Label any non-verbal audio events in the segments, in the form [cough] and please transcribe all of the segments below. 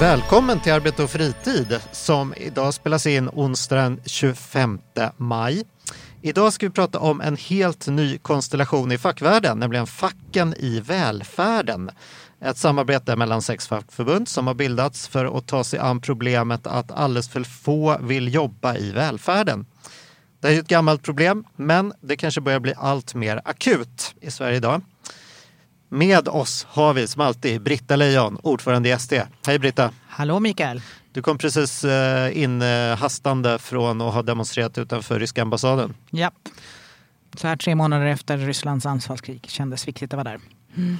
Välkommen till Arbete och fritid som idag spelas in onsdagen 25 maj. Idag ska vi prata om en helt ny konstellation i fackvärlden, nämligen facken i välfärden. Ett samarbete mellan sex fackförbund som har bildats för att ta sig an problemet att alldeles för få vill jobba i välfärden. Det är ett gammalt problem, men det kanske börjar bli allt mer akut i Sverige idag. Med oss har vi som alltid Britta Lejon, ordförande i SD. Hej Britta! Hallå Mikael! Du kom precis eh, in hastande från att ha demonstrerat utanför ryska ambassaden. Ja. Så här tre månader efter Rysslands anfallskrig kändes viktigt att vara där. Mm.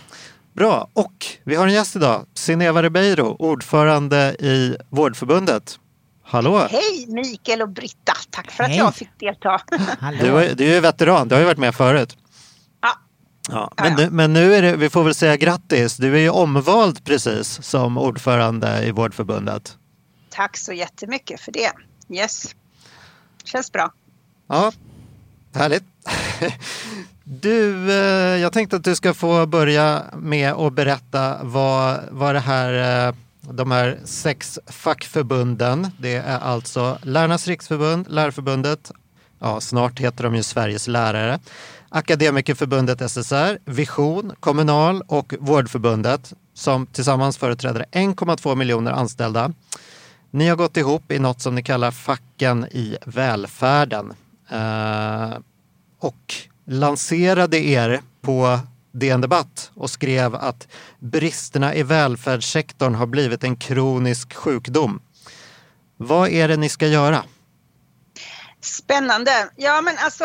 Bra, och vi har en gäst idag. Sineva Ribeiro, ordförande i Vårdförbundet. Hallå! Hej Mikael och Britta, tack för Hej. att jag fick delta. [laughs] du, är, du är veteran, du har ju varit med förut. Ja, men, nu, men nu är det, vi får väl säga grattis. Du är ju omvald precis som ordförande i Vårdförbundet. Tack så jättemycket för det. Yes, känns bra. Ja, härligt. [laughs] Du, eh, jag tänkte att du ska få börja med att berätta vad, vad det här, eh, de här sex fackförbunden, det är alltså Lärarnas riksförbund, Lärarförbundet, ja snart heter de ju Sveriges lärare, Akademikerförbundet SSR, Vision, Kommunal och Vårdförbundet som tillsammans företräder 1,2 miljoner anställda. Ni har gått ihop i något som ni kallar facken i välfärden eh, och lanserade er på DN Debatt och skrev att bristerna i välfärdssektorn har blivit en kronisk sjukdom. Vad är det ni ska göra? Spännande. Ja, men alltså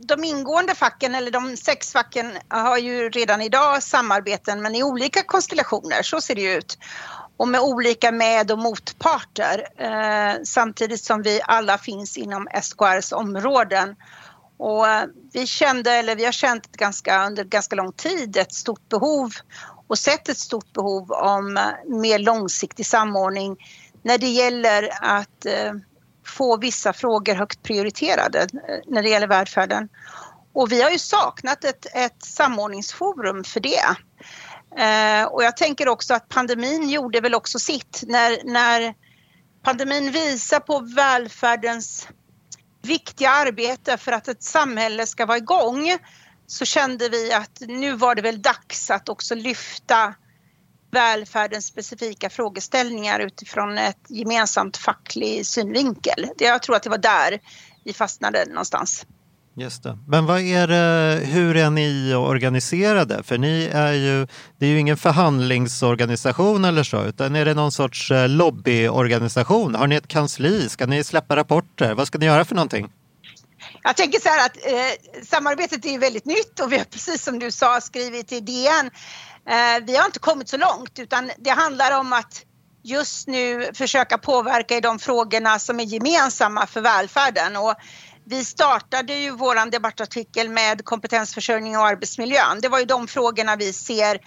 de ingående facken, eller de sex facken, har ju redan idag samarbeten men i olika konstellationer, så ser det ut. Och med olika med och motparter eh, samtidigt som vi alla finns inom SKRs områden. Och eh, vi kände, eller vi har känt ganska, under ganska lång tid ett stort behov och sett ett stort behov om eh, mer långsiktig samordning när det gäller att eh, få vissa frågor högt prioriterade eh, när det gäller välfärden. Och vi har ju saknat ett, ett samordningsforum för det. Eh, och jag tänker också att pandemin gjorde väl också sitt när, när pandemin visar på välfärdens viktiga arbete för att ett samhälle ska vara igång så kände vi att nu var det väl dags att också lyfta välfärdens specifika frågeställningar utifrån ett gemensamt facklig synvinkel. Jag tror att det var där vi fastnade någonstans. Just det. Men vad är det, hur är ni organiserade? För ni är ju, det är ju ingen förhandlingsorganisation eller så, utan är det någon sorts eh, lobbyorganisation? Har ni ett kansli? Ska ni släppa rapporter? Vad ska ni göra för någonting? Jag tänker så här att eh, samarbetet är väldigt nytt och vi har precis som du sa skrivit i DN Eh, vi har inte kommit så långt utan det handlar om att just nu försöka påverka i de frågorna som är gemensamma för välfärden. Och vi startade ju vår debattartikel med kompetensförsörjning och arbetsmiljön. Det var ju de frågorna vi ser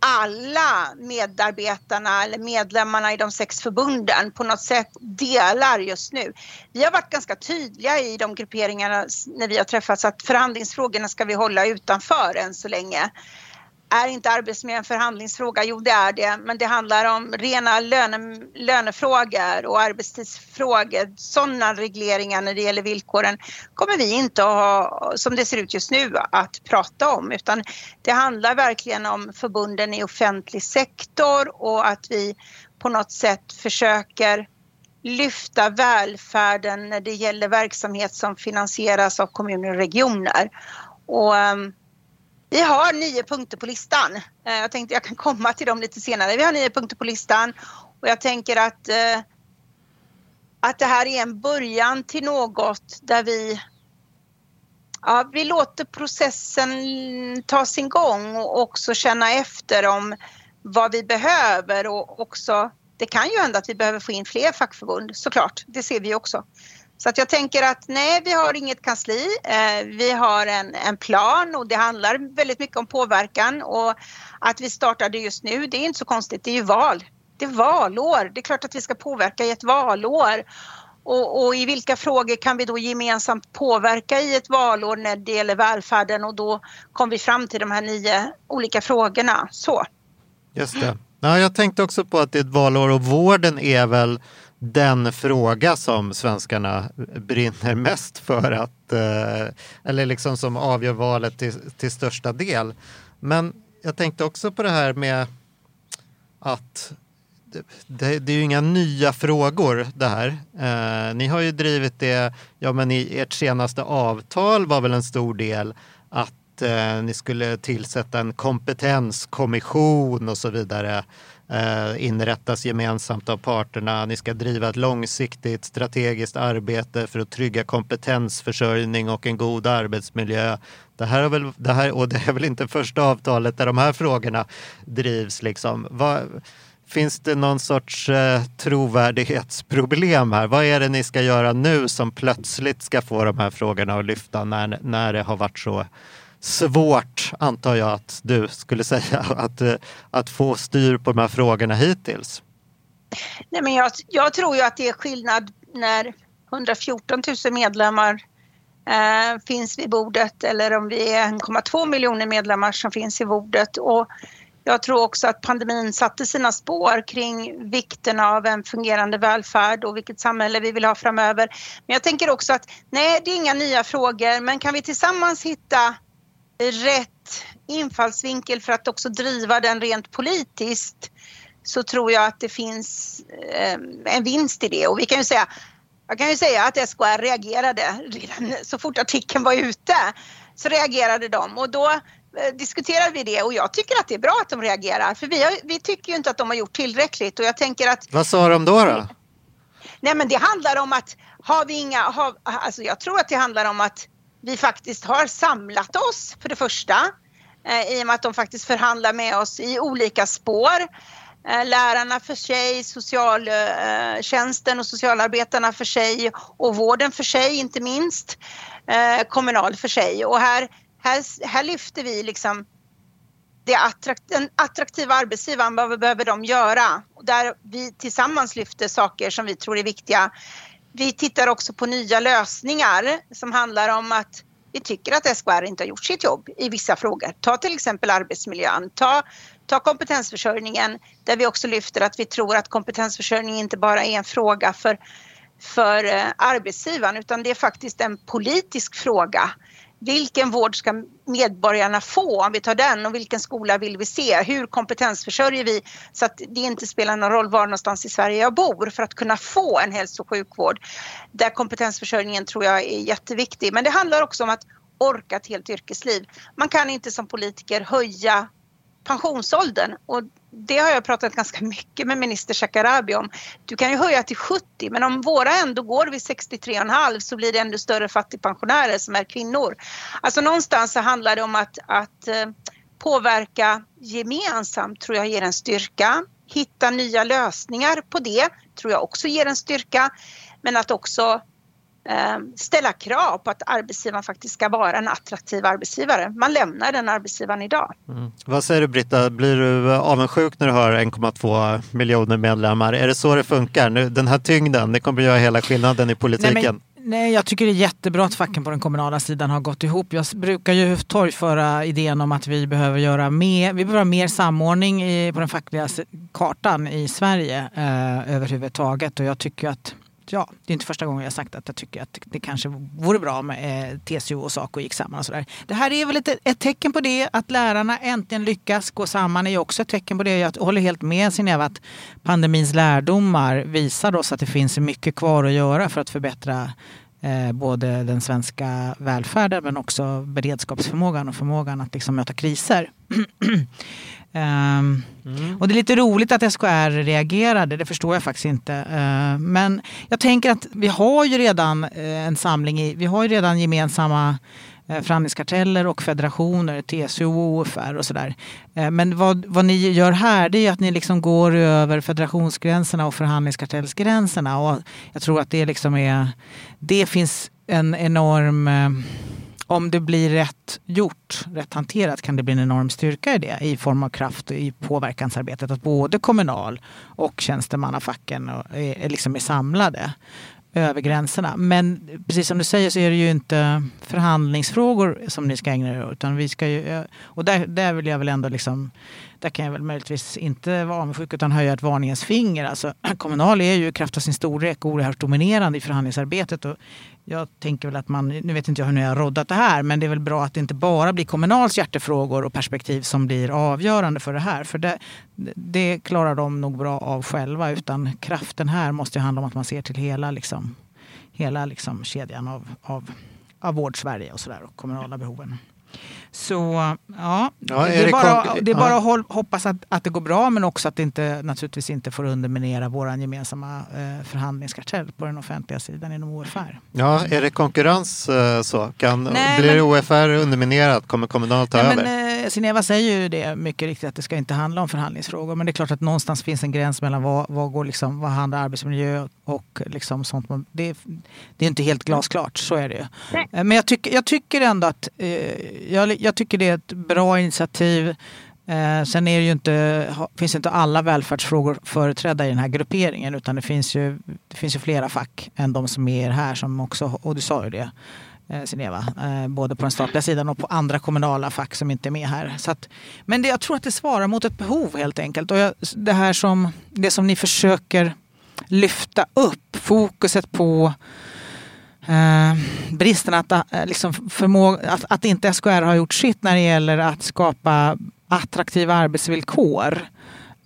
alla medarbetarna eller medlemmarna i de sex förbunden på något sätt delar just nu. Vi har varit ganska tydliga i de grupperingarna när vi har träffats att förhandlingsfrågorna ska vi hålla utanför än så länge. Är inte arbetsmiljö en förhandlingsfråga? Jo, det är det, men det handlar om rena löne, lönefrågor och arbetstidsfrågor. Sådana regleringar när det gäller villkoren kommer vi inte att ha, som det ser ut just nu, att prata om, utan det handlar verkligen om förbunden i offentlig sektor och att vi på något sätt försöker lyfta välfärden när det gäller verksamhet som finansieras av kommuner och regioner. Och, um, vi har nio punkter på listan. Eh, jag tänkte jag kan komma till dem lite senare. Vi har nio punkter på listan och jag tänker att, eh, att det här är en början till något där vi Ja, vi låter processen ta sin gång och också känna efter om vad vi behöver och också det kan ju hända att vi behöver få in fler fackförbund såklart, det ser vi också. Så att jag tänker att nej, vi har inget kansli. Eh, vi har en, en plan och det handlar väldigt mycket om påverkan och att vi startade just nu, det är inte så konstigt. Det är ju val. Det är valår. Det är klart att vi ska påverka i ett valår. Och, och, i vilka frågor kan vi då gemensamt påverka i ett valår när det gäller välfärden och då kom vi fram till de här nio olika frågorna. Så. Just det. Ja, jag tänkte också på att det är ett valår och vården är väl den fråga som svenskarna brinner mest för att, eh, eller liksom som avgör valet till, till största del. Men jag tänkte också på det här med att det, det, är ju inga nya frågor det här. Eh, ni har ju drivit det, ja men i ert senaste avtal var väl en stor del att eh, ni skulle tillsätta en kompetenskommission och så vidare. Eh, inrättas gemensamt av parterna. Ni ska driva ett långsiktigt strategiskt arbete för att trygga kompetensförsörjning och en god arbetsmiljö. Det här är väl, det här, och det är väl inte första avtalet där de här frågorna drivs. Liksom. Vad, Finns det någon sorts eh, trovärdighetsproblem här? Vad är det ni ska göra nu som plötsligt ska få de här frågorna att lyfta när, när det har varit så svårt, antar jag att du skulle säga, [laughs] att, eh, att få styr på de här frågorna hittills? Nej, men jag, jag tror ju att det är skillnad när 114 000 medlemmar eh, finns vid bordet eller om vi är 1,2 miljoner medlemmar som finns i bordet. Och jag tror också att pandemin satte sina spår kring vikten av en fungerande välfärd och vilket samhälle vi vill ha framöver. Men jag tänker också att nej, det är inga nya frågor, men kan vi tillsammans hitta rätt infallsvinkel för att också driva den rent politiskt så tror jag att det finns eh, en vinst i det. Och vi kan ju säga, jag kan ju säga att SKR reagerade redan så fort artikeln var ute så reagerade de och då Eh, diskuterar vi det och jag tycker att det är bra att de reagerar för vi, har, vi tycker ju inte att de har gjort tillräckligt och jag tänker att... Vad sa de då? då? Nej men det handlar om att har vi inga, har, alltså jag tror att det handlar om att vi faktiskt har samlat oss för det första eh, i och med att de faktiskt förhandlar med oss i olika spår. Eh, lärarna för sig, socialtjänsten eh, och socialarbetarna för sig och vården för sig inte minst. Kommunal för sig och här här, här lyfter vi liksom det attrakt, den attraktiva arbetsgivaren, vad behöver de göra? Där vi tillsammans lyfter saker som vi tror är viktiga. Vi tittar också på nya lösningar som handlar om att vi tycker att SKR inte har gjort sitt jobb i vissa frågor. Ta till exempel arbetsmiljön, ta, ta kompetensförsörjningen där vi också lyfter att vi tror att kompetensförsörjning inte bara är en fråga för, för eh, arbetsgivaren utan det är faktiskt en politisk fråga vilken vård ska medborgarna få om vi tar den och vilken skola vill vi se? Hur kompetensförsörjer vi så att det inte spelar någon roll var någonstans i Sverige jag bor för att kunna få en hälso och sjukvård. Där kompetensförsörjningen tror jag är jätteviktig. Men det handlar också om att orka ett helt yrkesliv. Man kan inte som politiker höja pensionsåldern och det har jag pratat ganska mycket med minister Shekarabi om. Du kan ju höja till 70 men om våra ändå går vid 63,5 så blir det ännu större fattigpensionärer som är kvinnor. Alltså någonstans så handlar det om att, att eh, påverka gemensamt tror jag ger en styrka. Hitta nya lösningar på det tror jag också ger en styrka. Men att också ställa krav på att arbetsgivaren faktiskt ska vara en attraktiv arbetsgivare. Man lämnar den arbetsgivaren idag. Mm. Vad säger du Britta, blir du avundsjuk när du har 1,2 miljoner medlemmar? Är det så det funkar? Nu, den här tyngden, det kommer göra hela skillnaden i politiken. Nej, men... Nej, jag tycker det är jättebra att facken på den kommunala sidan har gått ihop. Jag brukar ju torgföra idén om att vi behöver göra mer, vi behöver mer samordning i, på den fackliga kartan i Sverige eh, överhuvudtaget. Och jag tycker att ja, det är inte första gången jag sagt att jag tycker att det kanske vore bra om eh, TCO och Saco gick samman och sådär. Det här är väl ett, ett tecken på det. Att lärarna äntligen lyckas gå samman är ju också ett tecken på det. Jag håller helt med Sineva att pandemins lärdomar visar oss att det finns mycket kvar att göra för att förbättra eh, både den svenska välfärden men också beredskapsförmågan och förmågan att liksom möta kriser. [clears throat] Um, mm. Och det är lite roligt att SKR reagerade, det förstår jag faktiskt inte. Uh, men jag tänker att vi har ju redan uh, en samling, i, vi har ju redan gemensamma eh, förhandlingskarteller och federationer, TCO, OFR och sådär. Eh, men vad, vad ni gör här det är att ni liksom går över federationsgränserna och förhandlingskartellsgränserna. Och jag tror att det liksom är, det finns en enorm eh, om det blir rätt gjort, rätt hanterat kan det bli en enorm styrka i det i form av kraft i påverkansarbetet. Att både kommunal och tjänstemannafacken eh, är, liksom är samlade över gränserna. Men precis som du säger så är det ju inte förhandlingsfrågor som ni ska ägna er åt. Utan vi ska ju, eh, och där, där vill jag väl ändå liksom, där kan jag väl möjligtvis inte vara avundsjuk utan höja ett varningens finger. Alltså, [clears throat] Kommunal är ju i kraft av sin storlek oerhört dominerande i förhandlingsarbetet. Och jag tänker väl att man, nu vet inte jag hur ni har roddat det här, men det är väl bra att det inte bara blir Kommunals hjärtefrågor och perspektiv som blir avgörande för det här. För det, det klarar de nog bra av själva, utan kraften här måste handla om att man ser till hela, liksom, hela liksom kedjan av, av, av vård-Sverige och och kommunala behoven. Så ja, ja det, är bara, det är bara att hoppas att, att det går bra men också att det inte, naturligtvis inte får underminera vår gemensamma eh, förhandlingskartell på den offentliga sidan inom OFR. Ja, är det konkurrens eh, så? Kan, Nej, blir men, OFR underminerat? Kommer Kommunal ta nej, över? Men, eh, Sineva säger ju det mycket riktigt att det ska inte handla om förhandlingsfrågor men det är klart att någonstans finns en gräns mellan vad, vad, går liksom, vad handlar arbetsmiljö och liksom sånt. Det, det är inte helt glasklart, så är det ju. Eh, men jag, tycker, jag tycker ändå att eh, jag, jag tycker det är ett bra initiativ. Eh, sen är det ju inte, finns inte alla välfärdsfrågor företrädda i den här grupperingen utan det finns ju, det finns ju flera fack än de som är här som också, och du sa ju det eh, Sineva, eh, både på den statliga sidan och på andra kommunala fack som inte är med här. Så att, men det, jag tror att det svarar mot ett behov helt enkelt. Och jag, det här som, det som ni försöker lyfta upp, fokuset på eh, bristen att, eh, liksom förmå, att, att inte SKR har gjort sitt när det gäller att skapa attraktiva arbetsvillkor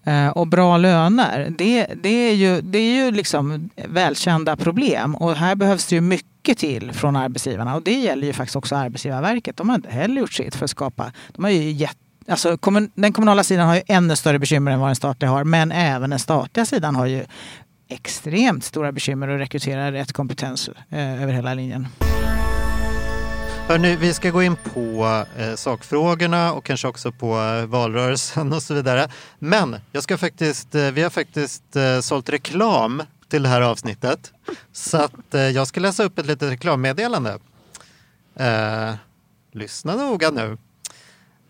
eh, och bra löner. Det, det, är ju, det är ju liksom välkända problem och här behövs det ju mycket till från arbetsgivarna och det gäller ju faktiskt också Arbetsgivarverket. De har inte heller gjort sitt för att skapa, de har ju gett Alltså, den kommunala sidan har ju ännu större bekymmer än vad den statliga har. Men även den statliga sidan har ju extremt stora bekymmer att rekrytera rätt kompetens eh, över hela linjen. Hörrni, vi ska gå in på eh, sakfrågorna och kanske också på eh, valrörelsen och så vidare. Men jag ska faktiskt, eh, vi har faktiskt eh, sålt reklam till det här avsnittet. Så att eh, jag ska läsa upp ett litet reklammeddelande. Eh, lyssna noga nu.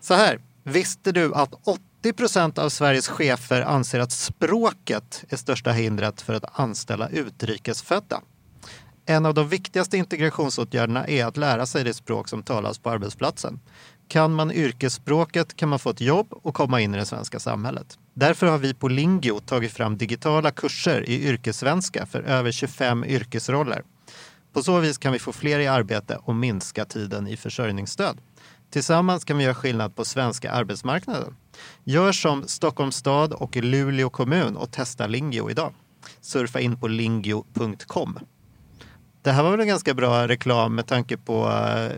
Så här, visste du att 80 procent av Sveriges chefer anser att språket är största hindret för att anställa utrikesfödda. En av de viktigaste integrationsåtgärderna är att lära sig det språk som talas på arbetsplatsen. Kan man yrkesspråket kan man få ett jobb och komma in i det svenska samhället. Därför har vi på Lingio tagit fram digitala kurser i yrkessvenska för över 25 yrkesroller. På så vis kan vi få fler i arbete och minska tiden i försörjningsstöd. Tillsammans kan vi göra skillnad på svenska arbetsmarknaden. Gör som Stockholms stad och Luleå kommun och testa Lingio idag. Surfa in på lingio.com. Det här var väl en ganska bra reklam med tanke på, eh,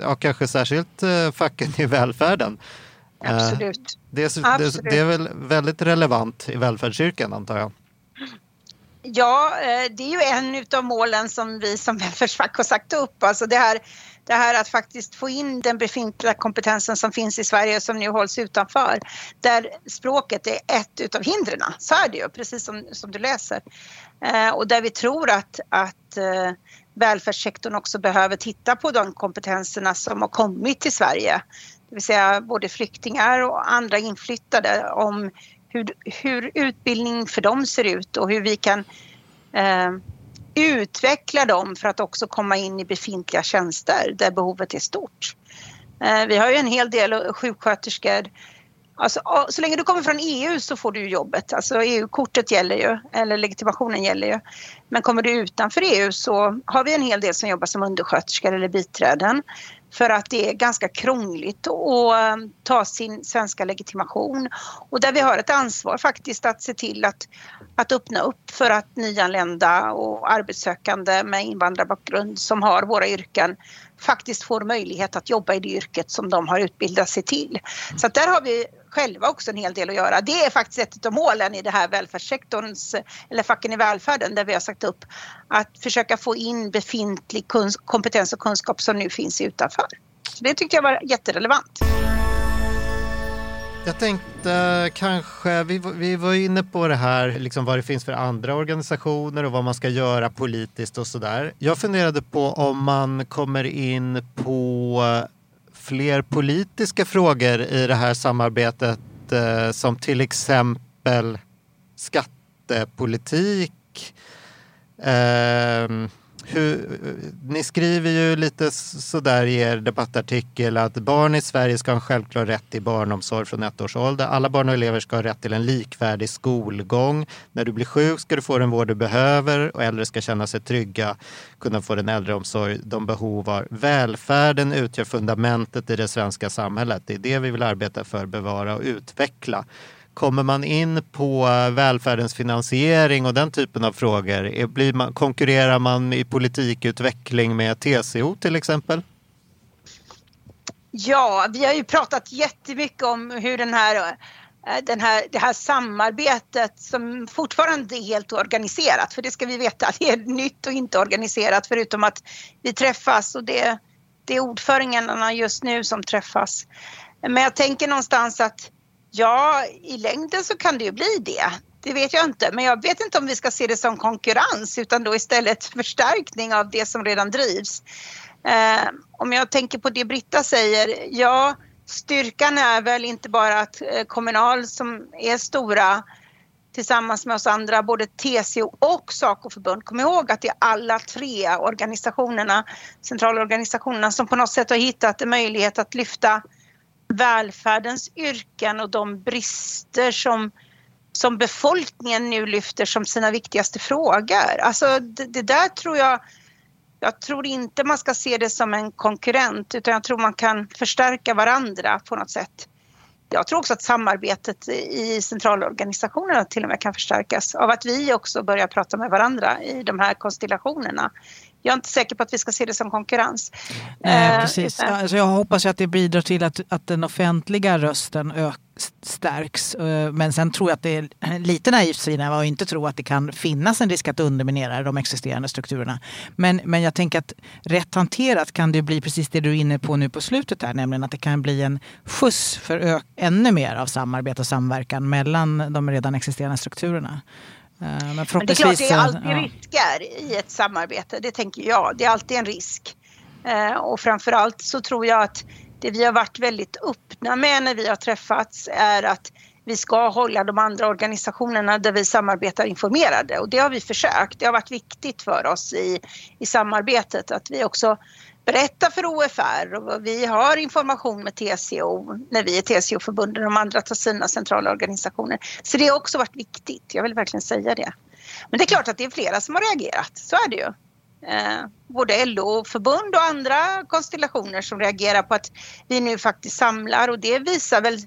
ja, kanske särskilt eh, facken i välfärden. Eh, Absolut. Det är, Absolut. det är väl väldigt relevant i välfärdsyrken antar jag. Ja, det är ju en av målen som vi som välfärdsfack har sagt upp. Alltså det här det här att faktiskt få in den befintliga kompetensen som finns i Sverige som nu hålls utanför. Där språket är ett utav hindren. Så är det ju, precis som, som du läser. Eh, och där vi tror att, att eh, välfärdssektorn också behöver titta på de kompetenserna som har kommit till Sverige. Det vill säga både flyktingar och andra inflyttade om hur, hur utbildning för dem ser ut och hur vi kan eh, utveckla dem för att också komma in i befintliga tjänster där behovet är stort. Eh, vi har ju en hel del sjuksköterskor. Alltså, så länge du kommer från EU så får du jobbet. Alltså EU-kortet gäller ju, eller legitimationen gäller ju. Men kommer du utanför EU så har vi en hel del som jobbar som undersköterskor eller biträden. För att det är ganska krångligt att eh, ta sin svenska legitimation. Och där vi har ett ansvar faktiskt att se till att, att öppna upp för att nyanlända och arbetssökande med invandrarbakgrund som har våra yrken faktiskt får möjlighet att jobba i det yrket som de har utbildat sig till. Så där har vi själva också en hel del att göra. Det är faktiskt ett av målen i det här välfärdssektorns, eller facken i välfärden, där vi har sagt upp att försöka få in befintlig kompetens och kunskap som nu finns utanför. Så det tyckte jag var jätterelevant. Jag tänkte kanske, vi, vi var inne på det här, liksom vad det finns för andra organisationer och vad man ska göra politiskt och sådär. Jag funderade på om man kommer in på fler politiska frågor i det här samarbetet eh, som till exempel skattepolitik. Ehm, hur, ni skriver ju lite sådär i er debattartikel att barn i Sverige ska ha en självklar rätt till barnomsorg från ett års ålder. Alla barn och elever ska ha rätt till en likvärdig skolgång. När du blir sjuk ska du få den vård du behöver och äldre ska känna sig trygga, kunna få den äldreomsorg de behov har. Välfärden utgör fundamentet i det svenska samhället. Det är det vi vill arbeta för, bevara och utveckla. Kommer man in på eh, välfärdens finansiering och den typen av frågor, blir man, konkurrerar man i politikutveckling med TCO till exempel? Ja, vi har ju pratat jättemycket om hur den här, eh, den här, det här samarbetet som fortfarande är helt organiserat, för det ska vi veta, [laughs] det är nytt och inte organiserat förutom att vi träffas och det, det är ordförandena just nu som träffas. Men jag tänker någonstans att Ja, i längden så kan det ju bli det. Det vet jag inte, men jag vet inte om vi ska se det som konkurrens utan då istället [laughs] förstärkning av det som redan drivs. Eh, om jag tänker på det Britta säger, ja, styrkan är väl inte bara att eh, Kommunal som är stora tillsammans med oss andra, både TCO och Saco-förbund. Kom ihåg att det är alla tre organisationerna, centralorganisationerna som på något sätt har hittat en möjlighet att lyfta välfärdens yrken och de brister som, som befolkningen nu lyfter som sina viktigaste frågor. Alltså det, det där tror jag jag tror inte man ska se det som en konkurrent utan jag tror man kan förstärka varandra på något sätt. Jag tror också att samarbetet i centralorganisationerna till och med kan förstärkas av att vi också börjar prata med varandra i de här konstellationerna jag är inte säker på att vi ska se det som konkurrens. Nej, eh, precis. Alltså jag hoppas att det bidrar till att, att den offentliga rösten ök, stärks. Eh, men sen tror jag att det är [clears throat] lite naivt Sina att inte tro att det kan finnas en risk att underminera de existerande strukturerna. Men, men jag tänker att rätt hanterat kan det bli precis det du är inne på nu på slutet här, nämligen att det kan bli en skjuts för ännu mer av samarbete och samverkan mellan de redan existerande strukturerna. Eh, men, Men det är klart, det är alltid ja. risker i ett samarbete. Det tänker jag. Det är alltid en risk. Eh, och framförallt så tror jag att det vi har varit väldigt öppna med när vi har träffats är att vi ska hålla de andra organisationerna där vi samarbetar informerade och det har vi försökt. Det har varit viktigt för oss i, i samarbetet att vi också berätta för OFR och vi har information med TCO när vi är TCO-förbunden och de andra tar sina centrala organisationer. Så det har också varit viktigt, jag vill verkligen säga det. Men det är klart att det är flera som har reagerat, så är det ju. Eh, både LO-förbund och andra konstellationer som reagerar på att vi nu faktiskt samlar och det visar väl,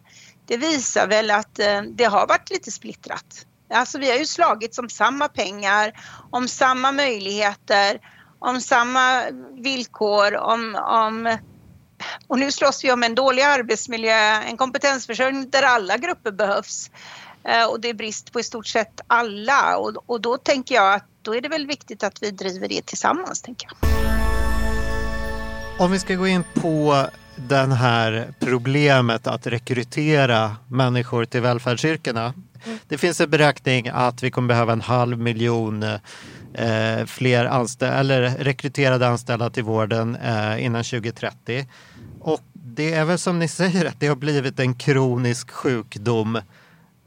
det visar väl att eh, det har varit lite splittrat. Alltså vi har ju slagits om samma pengar, om samma möjligheter om samma villkor, om, om och nu slåss vi om en dålig arbetsmiljö, en kompetensförsörjning där alla grupper behövs. Eh, och det är brist på i stort sett alla och, och då tänker jag att då är det väl viktigt att vi driver det tillsammans. Tänker jag. Om vi ska gå in på det här problemet att rekrytera människor till välfärdsyrkena. Mm. Det finns en beräkning att vi kommer behöva en halv miljon eh, fler anställ eller rekryterade anställda till vården eh, innan 2030. Och det är väl som ni [laughs] säger att det har blivit en kronisk sjukdom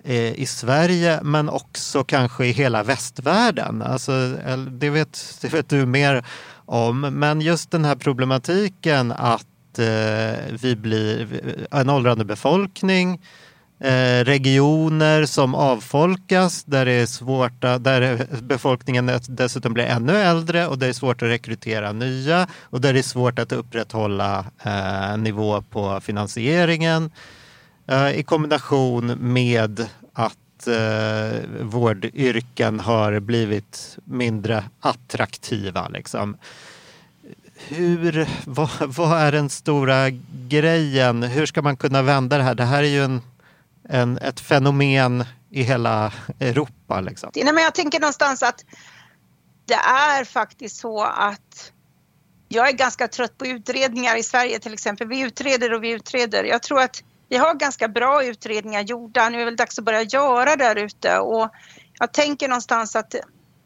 eh, i Sverige men också kanske i hela västvärlden. Alltså, eh, det, vet, det vet du mer om. Men just den här problematiken att eh, vi blir en åldrande befolkning Eh, regioner som avfolkas där, det är svårt, där befolkningen dessutom blir ännu äldre och där det är svårt att rekrytera nya och där det är svårt att upprätthålla eh, nivå på finansieringen eh, i kombination med att eh, vårdyrken har blivit mindre attraktiva. Liksom. Hur, vad, vad, är den stora grejen? Hur ska man kunna vända det här? Det här är ju en en, ett fenomen i hela Europa. Liksom. Nej, men jag tänker någonstans att det är faktiskt så att jag är ganska trött på utredningar i Sverige till exempel. Vi utreder och vi utreder. Jag tror att vi har ganska bra utredningar gjorda. Nu är det väl dags att börja göra där ute och jag tänker någonstans att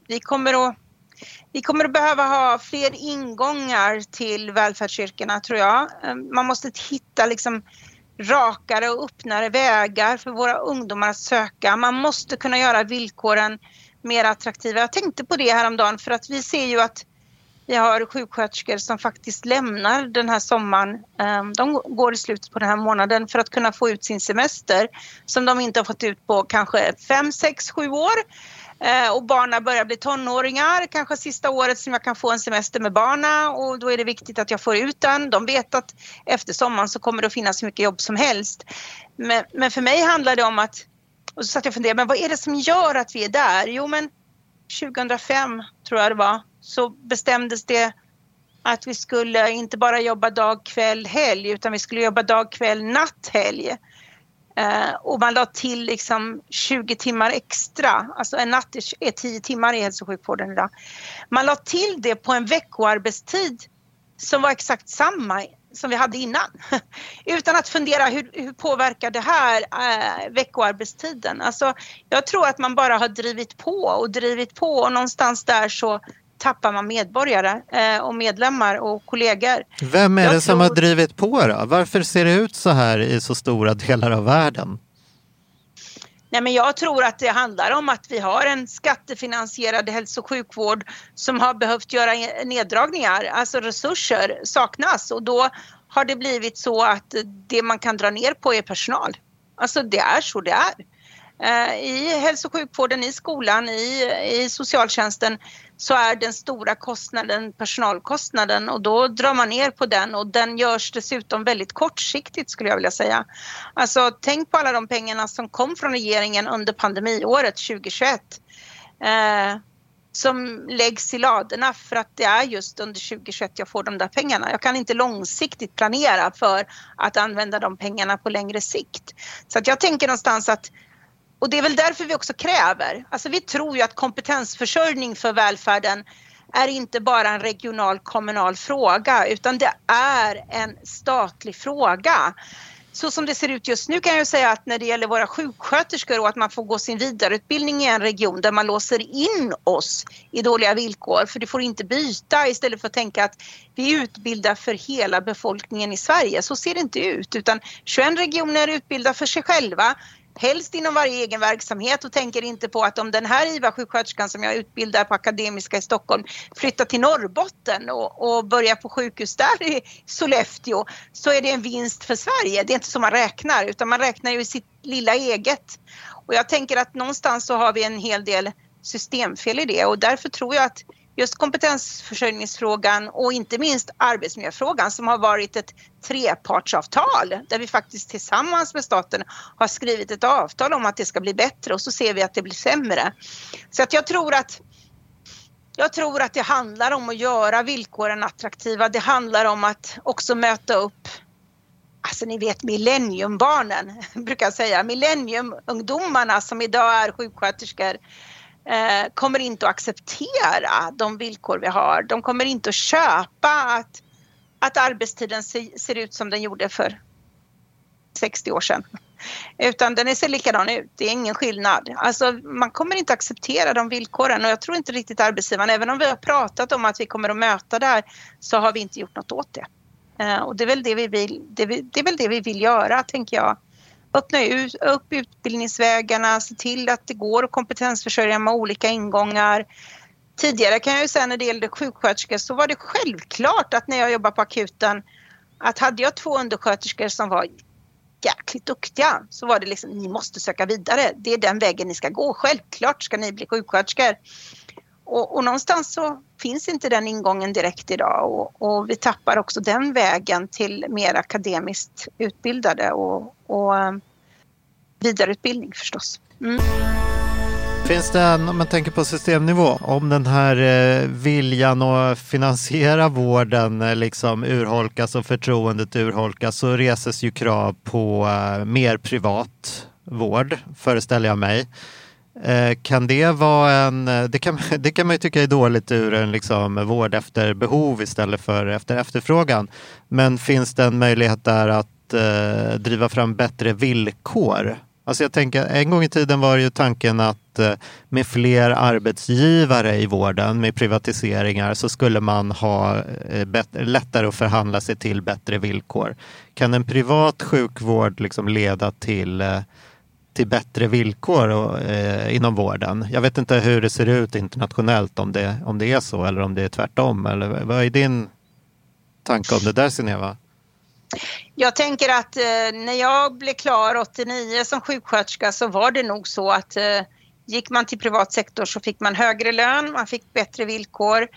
vi kommer att vi kommer att behöva ha fler ingångar till välfärdsyrkena tror jag. Ehm, man måste hitta liksom rakare och öppnare vägar för våra ungdomar att söka. Man måste kunna göra villkoren mer attraktiva. Jag tänkte på det häromdagen för att vi ser ju att vi har sjuksköterskor som faktiskt lämnar den här sommaren. Ehm, de går i slutet på den här månaden för att kunna få ut sin semester som de inte har fått ut på kanske 5, 6, 7 år. Eh, och barnen börjar bli tonåringar, kanske sista året som jag kan få en semester med barnen och då är det viktigt att jag får ut den. De vet att efter sommaren så kommer det att finnas hur mycket jobb som helst. Men, men för mig handlar det om att, och så satt jag och funderade, men vad är det som gör att vi är där? Jo men 2005 tror jag det var, så bestämdes det att vi skulle inte bara jobba dag, kväll, helg utan vi skulle jobba dag, kväll, natt, helg. Eh, och man la till liksom 20 timmar extra, alltså en natt är 10 timmar i hälso och sjukvården idag. Man la till det på en veckoarbetstid som var exakt samma som vi hade innan. [laughs] Utan att fundera hur, hur påverkar det här eh, veckoarbetstiden? Alltså, jag tror att man bara har drivit på och drivit på och någonstans där så tappar man medborgare eh, och medlemmar och kollegor. Vem är jag det som har drivit på då? Varför ser det ut så här i så stora delar av världen? Nej, men jag tror att det handlar om att vi har en skattefinansierad hälso och sjukvård som har behövt göra neddragningar, alltså resurser saknas och då har det blivit så att det man kan dra ner på är personal. Alltså det är så det är. Eh, I hälso och sjukvården, i skolan, i, i socialtjänsten så är den stora kostnaden personalkostnaden och då drar man ner på den och den görs dessutom väldigt kortsiktigt skulle jag vilja säga. Alltså tänk på alla de pengarna som kom från regeringen under pandemiåret 2021 eh, som läggs i ladorna för att det är just under 2021 jag får de där pengarna. Jag kan inte långsiktigt planera för att använda de pengarna på längre sikt. Så att jag tänker någonstans att och det är väl därför vi också kräver, alltså vi tror ju att kompetensförsörjning för välfärden är inte bara en regional kommunal fråga utan det är en statlig fråga. Så som det ser ut just nu kan jag säga att när det gäller våra sjuksköterskor och att man får gå sin vidareutbildning i en region där man låser in oss i dåliga villkor för du får inte byta istället för att tänka att vi utbildar för hela befolkningen i Sverige. Så ser det inte ut utan 21 regioner utbildar för sig själva helst inom varje egen verksamhet och tänker inte på att om den här IVA-sjuksköterskan som jag utbildar på Akademiska i Stockholm flyttar till Norrbotten och, och börjar på sjukhus där i Sollefteå så är det en vinst för Sverige. Det är inte så man räknar utan man räknar ju i sitt lilla eget. Och jag tänker att någonstans så har vi en hel del systemfel i det och därför tror jag att just kompetensförsörjningsfrågan och inte minst arbetsmiljöfrågan som har varit ett trepartsavtal där vi faktiskt tillsammans med staten har skrivit ett avtal om att det ska bli bättre och så ser vi att det blir sämre. Så att jag tror att jag tror att det handlar om att göra villkoren attraktiva. Det handlar om att också möta upp Alltså ni vet millenniumbarnen, [laughs] brukar jag säga, millenniumungdomarna som idag är sjuksköterskor eh, kommer inte att acceptera de villkor vi har. De kommer inte att köpa att, att arbetstiden se, ser ut som den gjorde för 60 år sedan. Utan den ser likadan ut, det är ingen skillnad. Alltså, man kommer inte acceptera de villkoren och jag tror inte riktigt arbetsgivaren, även om vi har pratat om att vi kommer att möta det här, så har vi inte gjort något åt det. Eh, och det är, väl det, vi vill, det är väl det vi vill göra, tänker jag öppna upp utbildningsvägarna, se till att det går att kompetensförsörja med olika ingångar. Tidigare kan jag ju säga när det gällde sjuksköterskor så var det självklart att när jag jobbade på akuten att hade jag två undersköterskor som var jäkligt duktiga så var det liksom ni måste söka vidare. Det är den vägen ni ska gå. Självklart ska ni bli sjuksköterskor. Och, och någonstans så finns inte den ingången direkt idag och, och, vi tappar också den vägen till mer akademiskt utbildade och, och eh, vidareutbildning förstås. Mm. Finns det, en, om man tänker på systemnivå, om den här eh, viljan att finansiera vården eh, liksom urholkas och förtroendet urholkas så reses ju krav på eh, mer privat vård, föreställer jag mig. Eh, kan det vara en, eh, det kan, [laughs] det kan man ju tycka är dåligt ur en liksom vård efter behov istället för efter efterfrågan. Men finns det en möjlighet där att eh, driva fram bättre villkor? Alltså jag tänker, en gång i tiden var ju tanken att eh, med fler arbetsgivare i vården, med privatiseringar, så skulle man ha eh, bättre, lättare att förhandla sig till bättre villkor. Kan en privat sjukvård liksom leda till eh, till bättre villkor och, eh, inom vården. Jag vet inte hur det ser ut internationellt, om det, om det är så eller om det är tvärtom. Eller, vad är din tanke om det där, Sineva? Jag tänker att eh, när jag blev klar 89 som sjuksköterska så var det nog så att eh, gick man till privat sektor så fick man högre lön, man fick bättre villkor.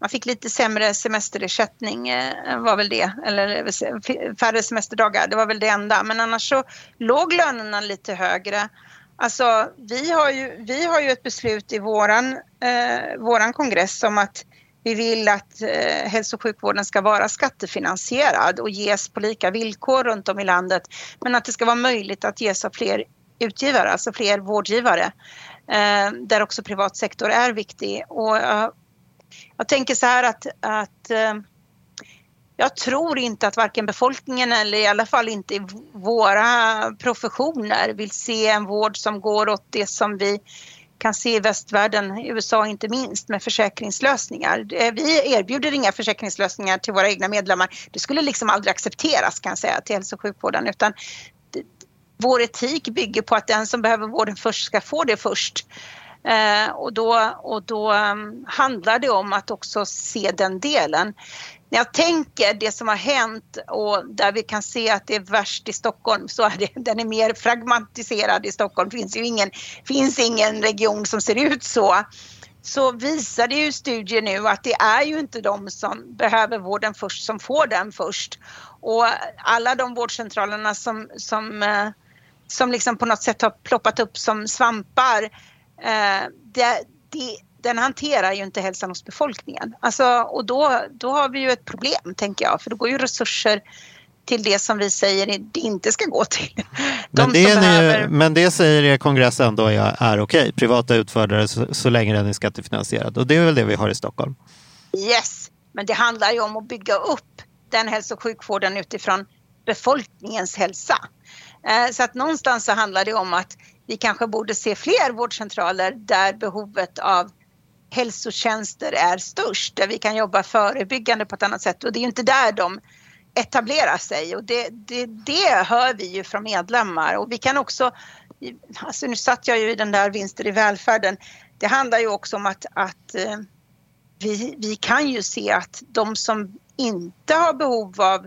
Man fick lite sämre semesterersättning eh, var väl det, eller eh, färre semesterdagar, det var väl det enda. Men annars så låg lönerna lite högre. Alltså vi har ju, vi har ju ett beslut i våran, eh, våran kongress om att vi vill att eh, hälso och sjukvården ska vara skattefinansierad och ges på lika villkor runt om i landet. Men att det ska vara möjligt att ges av fler utgivare, alltså fler vårdgivare. Eh, där också privat sektor är viktig. Och, eh, jag tänker så här att, att eh, jag tror inte att varken befolkningen eller i alla fall inte i våra professioner vill se en vård som går åt det som vi kan se i västvärlden, i USA inte minst, med försäkringslösningar. Vi erbjuder inga försäkringslösningar till våra egna medlemmar. Det skulle liksom aldrig accepteras kan jag säga till hälso och sjukvården utan vår etik bygger på att den som behöver vården först ska få det först. Eh, och då, och då mm, handlar det om att också se den delen. När jag tänker det som har hänt och där vi kan se att det är värst i Stockholm så är det, [laughs] den är mer fragmentiserad i Stockholm. Det finns ju ingen, finns ingen region som ser ut så så visar det ju studier nu att det är ju inte de som behöver vården först som får den först. Och alla de vårdcentralerna som, som, eh, som liksom på något sätt har ploppat upp som svampar Eh, det, det, den hanterar ju inte hälsan hos befolkningen. Alltså, och då, då har vi ju ett problem, tänker jag, för då går ju resurser till det som vi säger det inte ska gå till. De men, det behöver... ni, men det säger er kongress ändå är, är okej, privata utförare så, så länge den är skattefinansierad och det är väl det vi har i Stockholm? Yes, men det handlar ju om att bygga upp den hälso och sjukvården utifrån befolkningens hälsa. Eh, så att någonstans så handlar det om att vi kanske borde se fler vårdcentraler där behovet av hälsotjänster är störst, där vi kan jobba förebyggande på ett annat sätt. Och det är inte där de etablerar sig. Och det, det, det hör vi ju från medlemmar. Och vi kan också, alltså nu satt jag ju i den där vinster i välfärden, det handlar ju också om att, att eh, vi, vi kan ju se att de som inte har behov av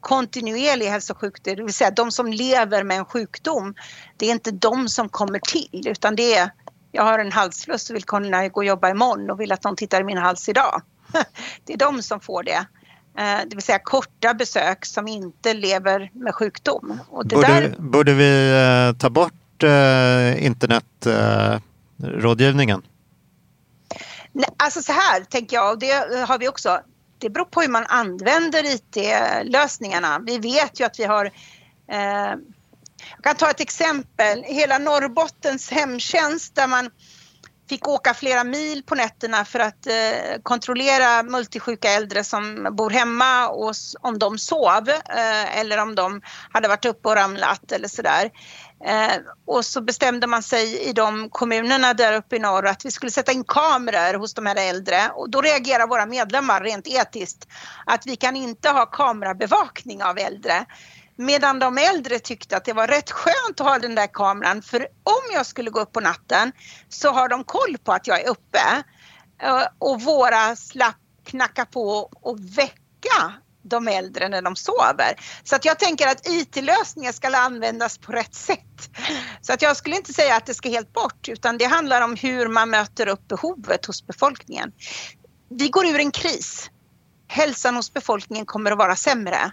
kontinuerlig hälso och sjukdom, det vill säga de som lever med en sjukdom. Det är inte de som kommer till utan det är jag har en halsfluss och vill kunna gå och jobba imorgon och vill att någon tittar i min hals idag. [laughs] Det är de som får det. Eh, det vill säga korta besök som inte lever med sjukdom. borde, där... borde vi eh, ta bort eh, internetrådgivningen? Alltså så här tänker jag och det har vi också det beror på hur man använder IT-lösningarna. Vi vet ju att vi har eh, jag kan ta ett exempel. Hela Norrbottens hemtjänst där man fick åka flera mil på nätterna för att eh, kontrollera multisjuka äldre som bor hemma och om de sov eh, eller om de hade varit uppe och ramlat eller sådär. Eh, och så bestämde man sig i de kommunerna där uppe i norr att vi skulle sätta in kameror hos de här äldre och då reagerar våra medlemmar rent etiskt att vi kan inte ha kamerabevakning av äldre. Medan de äldre tyckte att det var rätt skönt att ha den där kameran för om jag skulle gå upp på natten så har de koll på att jag är uppe eh, och våra slapp knacka på och väcka de äldre när de sover. Så att jag tänker att IT-lösningar ska användas på rätt sätt. Så att jag skulle inte säga att det ska helt bort utan det handlar om hur man möter upp behovet hos befolkningen. Vi går ur en kris. Hälsan hos befolkningen kommer att vara sämre.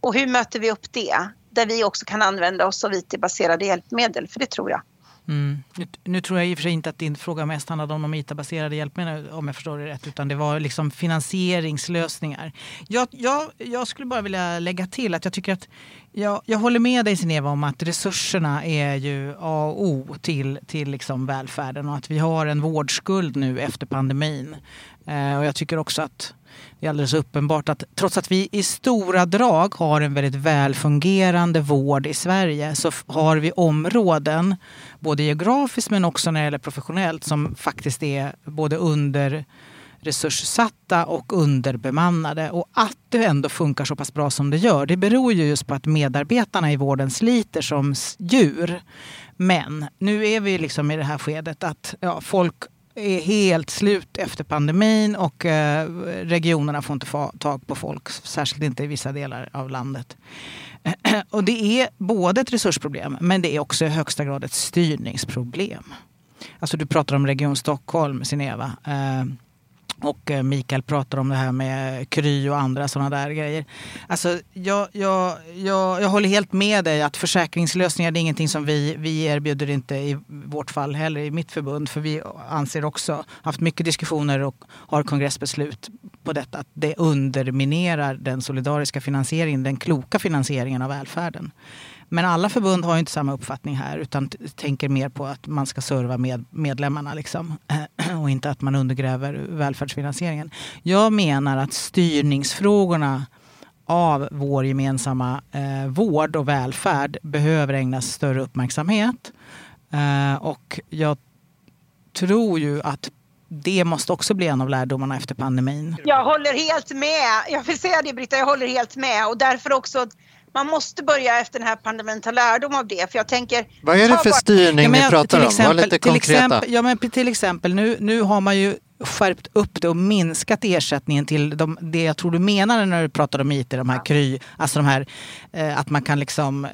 Och hur möter vi upp det? Där vi också kan använda oss av IT-baserade hjälpmedel, för det tror jag. Mm. Nu, nu, tror jag i och för sig inte att din fråga mest handlade om de ITA-baserade hjälpmedlen om jag förstår det rätt. Utan det var liksom finansieringslösningar. Jag, jag, jag skulle bara vilja lägga till att jag tycker att jag, jag håller med dig Sineva om att resurserna är ju A och O till, till liksom välfärden och att vi har en vårdskuld nu efter pandemin. Eh, och jag tycker också att det är alldeles uppenbart att trots att vi i stora drag har en väldigt välfungerande vård i Sverige så har vi områden, både geografiskt men också när det gäller professionellt, som faktiskt är både under resurssatta och underbemannade. Och att det ändå funkar så pass bra som det gör, det beror ju just på att medarbetarna i vården sliter som djur. Men nu är vi liksom i det här skedet att ja, folk är helt slut efter pandemin och eh, regionerna får inte få tag på folk, särskilt inte i vissa delar av landet. [clears throat] Och det är både ett resursproblem men det är också i högsta grad ett styrningsproblem. Alltså du pratar om Region Stockholm, Sineva. Eh, och eh, Mikael pratar om det här med Kry och andra sådana där grejer. Alltså, jag, jag, jag, jag håller helt med dig att försäkringslösningar det är ingenting som vi, vi erbjuder inte i vårt fall heller i mitt förbund. För vi anser också, haft mycket diskussioner och har kongressbeslut på detta, att det underminerar den solidariska finansieringen, den kloka finansieringen av välfärden. Men alla förbund har inte samma uppfattning här utan tänker mer på att man ska serva med medlemmarna liksom. [clears throat] och inte att man undergräver välfärdsfinansieringen. Jag menar att styrningsfrågorna av vår gemensamma eh, vård och välfärd behöver ägnas större uppmärksamhet. Eh, och jag tror ju att det måste också bli en av lärdomarna efter pandemin. Jag håller helt med. Jag vill säga det Britta, jag håller helt med och därför också man måste börja efter den här pandemin ta lärdom av det. För jag tänker, Vad är det för styrning ni pratar om? Var lite konkreta. Till exempel, ja, men till exempel nu, nu har man ju skärpt upp det och minskat ersättningen till de, det jag tror du menar när du pratar om IT, de här kry, alltså de här eh, att man kan liksom, eh,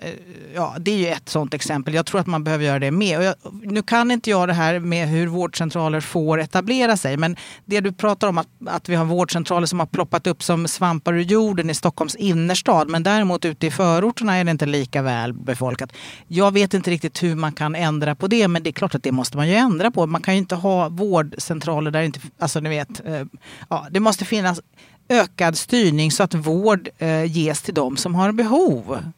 ja det är ju ett sånt exempel. Jag tror att man behöver göra det med. Jag, nu kan inte jag det här med hur vårdcentraler får etablera sig, men det du pratar om att, att vi har vårdcentraler som har ploppat upp som svampar ur jorden i Stockholms innerstad, men däremot ute i förorterna är det inte lika väl befolkat. Jag vet inte riktigt hur man kan ändra på det, men det är klart att det måste man ju ändra på. Man kan ju inte ha vårdcentraler där inte, alltså ni vet, eh, ja, det måste finnas ökad styrning så att vård eh, ges till de som har behov.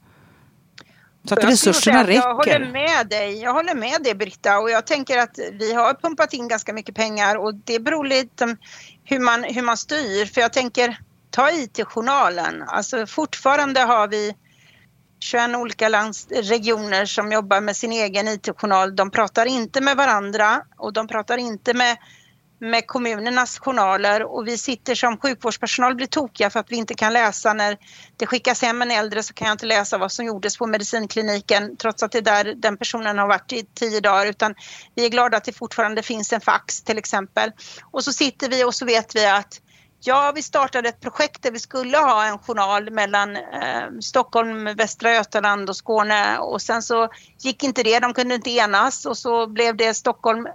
Så att resurserna räcker. Jag håller med dig. Jag håller med dig Britta och jag tänker att vi har pumpat in ganska mycket pengar och det beror lite hur man, hur man styr. För jag tänker, ta IT-journalen. Alltså fortfarande har vi 21 olika lands, regioner som jobbar med sin egen IT-journal. De pratar inte med varandra och de pratar inte med med kommunernas journaler och vi sitter som sjukvårdspersonal blir tokiga för att vi inte kan läsa. När det skickas hem en äldre så kan jag inte läsa vad som gjordes på medicinkliniken trots att det är där den personen har varit i tio dagar. Utan vi är glada att det fortfarande finns en fax till exempel. Och så sitter vi och så vet vi att Ja, vi startade ett projekt där vi skulle ha en journal mellan eh, Stockholm, Västra Götaland och Skåne. Och sen så gick inte det, de kunde inte enas. Och så blev det Stockholm, eh,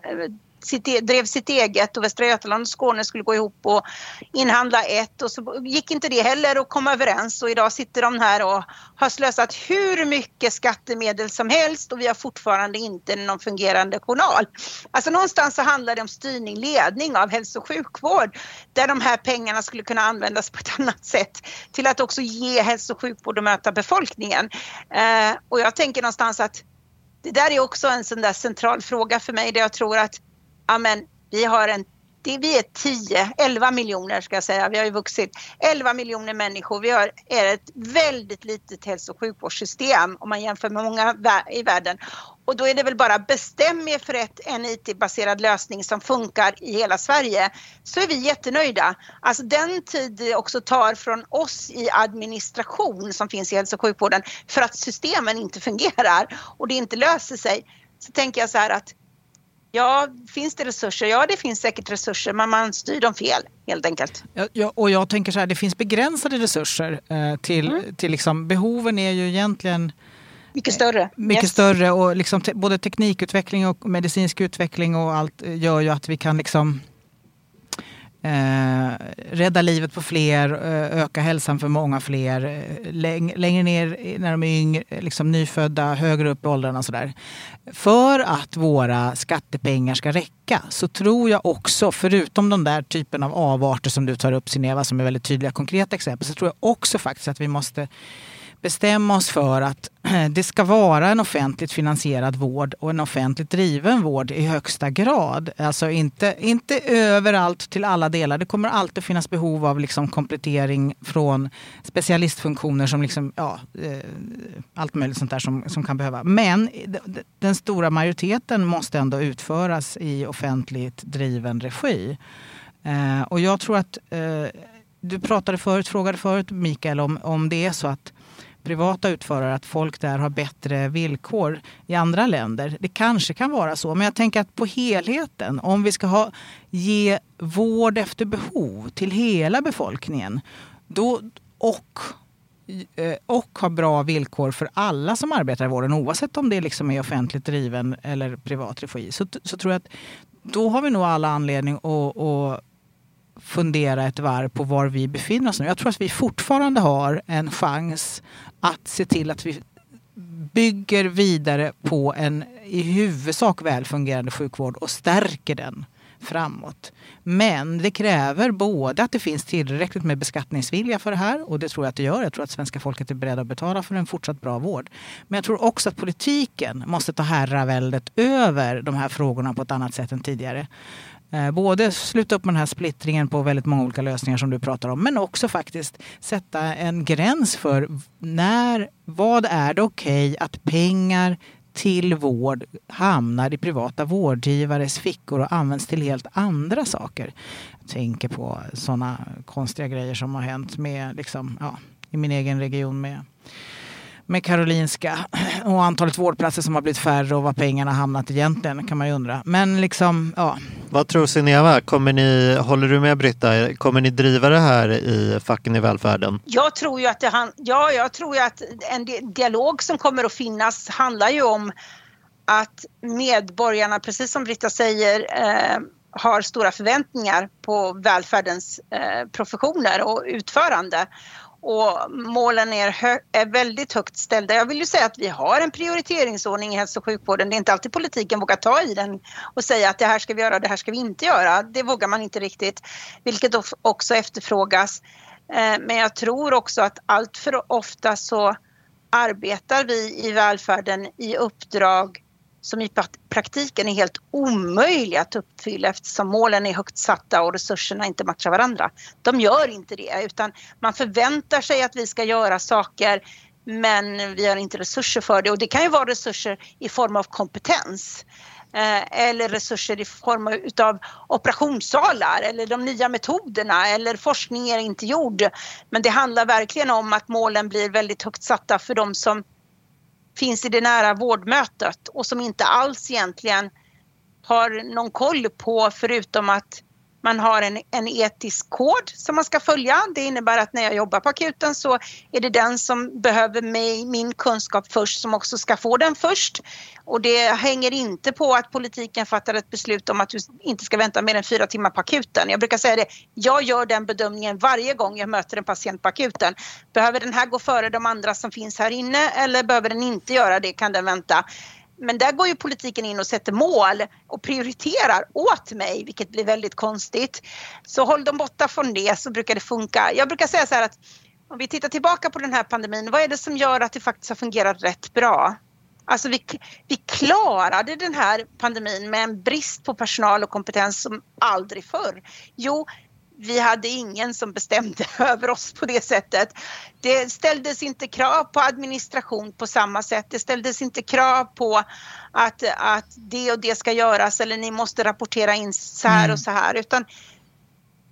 sitt, e- drev sitt eget och Västra Götaland och Skåne skulle gå ihop och inhandla ett och så gick inte det heller att komma överens och idag sitter de här och har slösat hur mycket skattemedel som helst och vi har fortfarande inte någon fungerande journal. Alltså någonstans så handlar det om styrning, ledning av hälso och sjukvård där de här pengarna skulle kunna användas på ett [laughs] annat sätt till att också ge hälso och sjukvård och möta befolkningen. Eh, och jag tänker någonstans att det där är också en sån där central fråga för mig där jag tror att ja men vi har en vi är 10, 11 miljoner ska jag säga, vi har ju vuxit. 11 miljoner människor. Vi har, är ett väldigt litet hälso och sjukvårdssystem om man jämför med många i världen. Och då är det väl bara bestäm er för ett, en IT-baserad lösning som funkar i hela Sverige så är vi jättenöjda. Alltså den tid det också tar från oss i administration som finns i hälso och sjukvården för att systemen inte fungerar och det inte löser sig så tänker jag så här att Ja, finns det resurser? Ja, det finns säkert resurser, men man styr dem fel helt enkelt. Ja, och jag tänker så här, det finns begränsade resurser eh, till, mm. till liksom, behoven är ju egentligen mycket större. Eh, mycket yes. större och liksom te, både teknikutveckling och medicinsk utveckling och allt gör ju att vi kan liksom eh, rädda livet på fler, eh, öka hälsan för många fler, eh, läng längre ner när de är yngre, eh, liksom nyfödda, högre upp i åldrarna och sådär. För att våra skattepengar ska räcka så tror jag också, förutom de där typen av avarter som du tar upp Sineva som är väldigt tydliga konkreta exempel, så tror jag också faktiskt att vi måste bestämma oss för att [clears throat] det ska vara en offentligt finansierad vård och en offentligt driven vård i högsta grad. Alltså inte, inte överallt till alla delar. Det kommer alltid finnas behov av liksom komplettering från specialistfunktioner som liksom, ja, eh, allt möjligt sånt där som, som kan behöva. Men den stora majoriteten måste ändå utföras i offentligt driven regi. Eh, och jag tror att eh, du pratade förut, frågade förut Mikael om, om det är så att privata utförare att folk där har bättre villkor i andra länder. Det kanske kan vara så, men jag tänker att på helheten, om vi ska ha, ge vård efter behov till hela befolkningen då, och eh, och ha bra villkor för alla som arbetar i vården oavsett om det liksom är offentligt driven eller privat regi. Så, så tror jag att då har vi nog alla anledning att, att fundera ett varv på var vi befinner oss nu. Jag tror att vi fortfarande har en chans att se till att vi bygger vidare på en i huvudsak väl fungerande sjukvård och stärker den framåt. Men det kräver både att det finns tillräckligt med beskattningsvilja för det här och det tror jag att det gör. Jag tror att svenska folket är beredda att betala för en fortsatt bra vård. Men jag tror också att politiken måste ta herraväldet över de här frågorna på ett annat sätt än tidigare. Eh, både sluta upp med den här splittringen på väldigt många olika lösningar som du pratar om, men också faktiskt sätta en gräns för när, vad är det okej okay att pengar till vård hamnar i privata vårdgivares fickor och används till helt andra saker. Jag tänker på sådana konstiga grejer som har hänt med, liksom, ja, i min egen region med med Karolinska [clears throat] och antalet vårdplatser som har blivit färre och var pengarna hamnat egentligen kan man ju undra. Men liksom, ja. Vad tror Sineva? Kommer ni, håller du med Britta? Kommer ni driva det här i facken i välfärden? Jag tror ju att, det, ja, jag tror ju att en dialog som kommer att finnas handlar ju om att medborgarna, precis som Britta säger, eh, har stora förväntningar på välfärdens eh, professioner och utförande och målen är, är, väldigt högt ställda. Jag vill ju säga att vi har en prioriteringsordning i hälso och sjukvården. Det är inte alltid politiken vågar ta i den och säga att det här ska vi göra, det här ska vi inte göra. Det vågar man inte riktigt, vilket också efterfrågas. Eh, men jag tror också att allt för ofta så arbetar vi i välfärden i uppdrag som i praktiken är helt omöjliga att uppfylla eftersom målen är högt satta och resurserna inte matchar varandra. De gör inte det utan man förväntar sig att vi ska göra saker men vi har inte resurser för det och det kan ju vara resurser i form av kompetens eh, eller resurser i form av operationssalar eller de nya metoderna eller forskning är inte gjord. Men det handlar verkligen om att målen blir väldigt högt satta för de som finns i det nära vårdmötet och som inte alls egentligen har någon koll på förutom att man har en, en etisk kod som man ska följa. Det innebär att när jag jobbar på akuten så är det den som behöver mig, min kunskap först som också ska få den först. Och det hänger inte på att politiken fattar ett beslut om att du inte ska vänta mer än fyra timmar på akuten. Jag brukar säga det, jag gör den bedömningen varje gång jag möter en patient på akuten. Behöver den här gå före de andra som finns här inne eller behöver den inte göra det? Kan den vänta? Men där går ju politiken in och sätter mål och prioriterar åt mig, vilket blir väldigt konstigt. Så håll dem borta från det så brukar det funka. Jag brukar säga så här att om vi tittar tillbaka på den här pandemin, vad är det som gör att det faktiskt har fungerat rätt bra? Alltså vi, vi klarade den här pandemin med en brist på personal och kompetens som aldrig förr. Jo, vi hade ingen som bestämde [laughs] över oss på det sättet. Det ställdes inte krav på administration på samma sätt. Det ställdes inte krav på att, att det och det ska göras eller ni måste rapportera in så här mm. och så här. Utan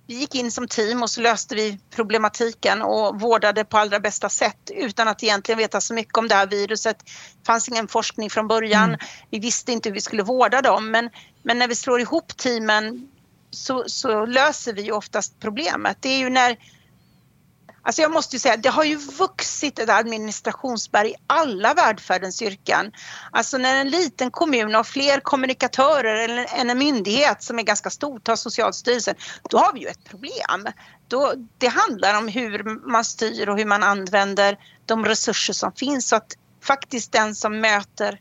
vi gick in som team och så löste vi problematiken och vårdade på allra bästa sätt utan att egentligen veta så mycket om det här viruset. Det fanns ingen forskning från början. Mm. Vi visste inte hur vi skulle vårda dem men, men när vi slår ihop teamen så, så löser vi ju oftast problemet. Det är ju när Alltså jag måste ju säga, det har ju vuxit ett administrationsberg i alla välfärdens yrken. Alltså när en liten kommun har fler kommunikatörer än en myndighet som är ganska stor, tar Socialstyrelsen, då har vi ju ett problem. Då, det handlar om hur man styr och hur man använder de resurser som finns så att faktiskt den som möter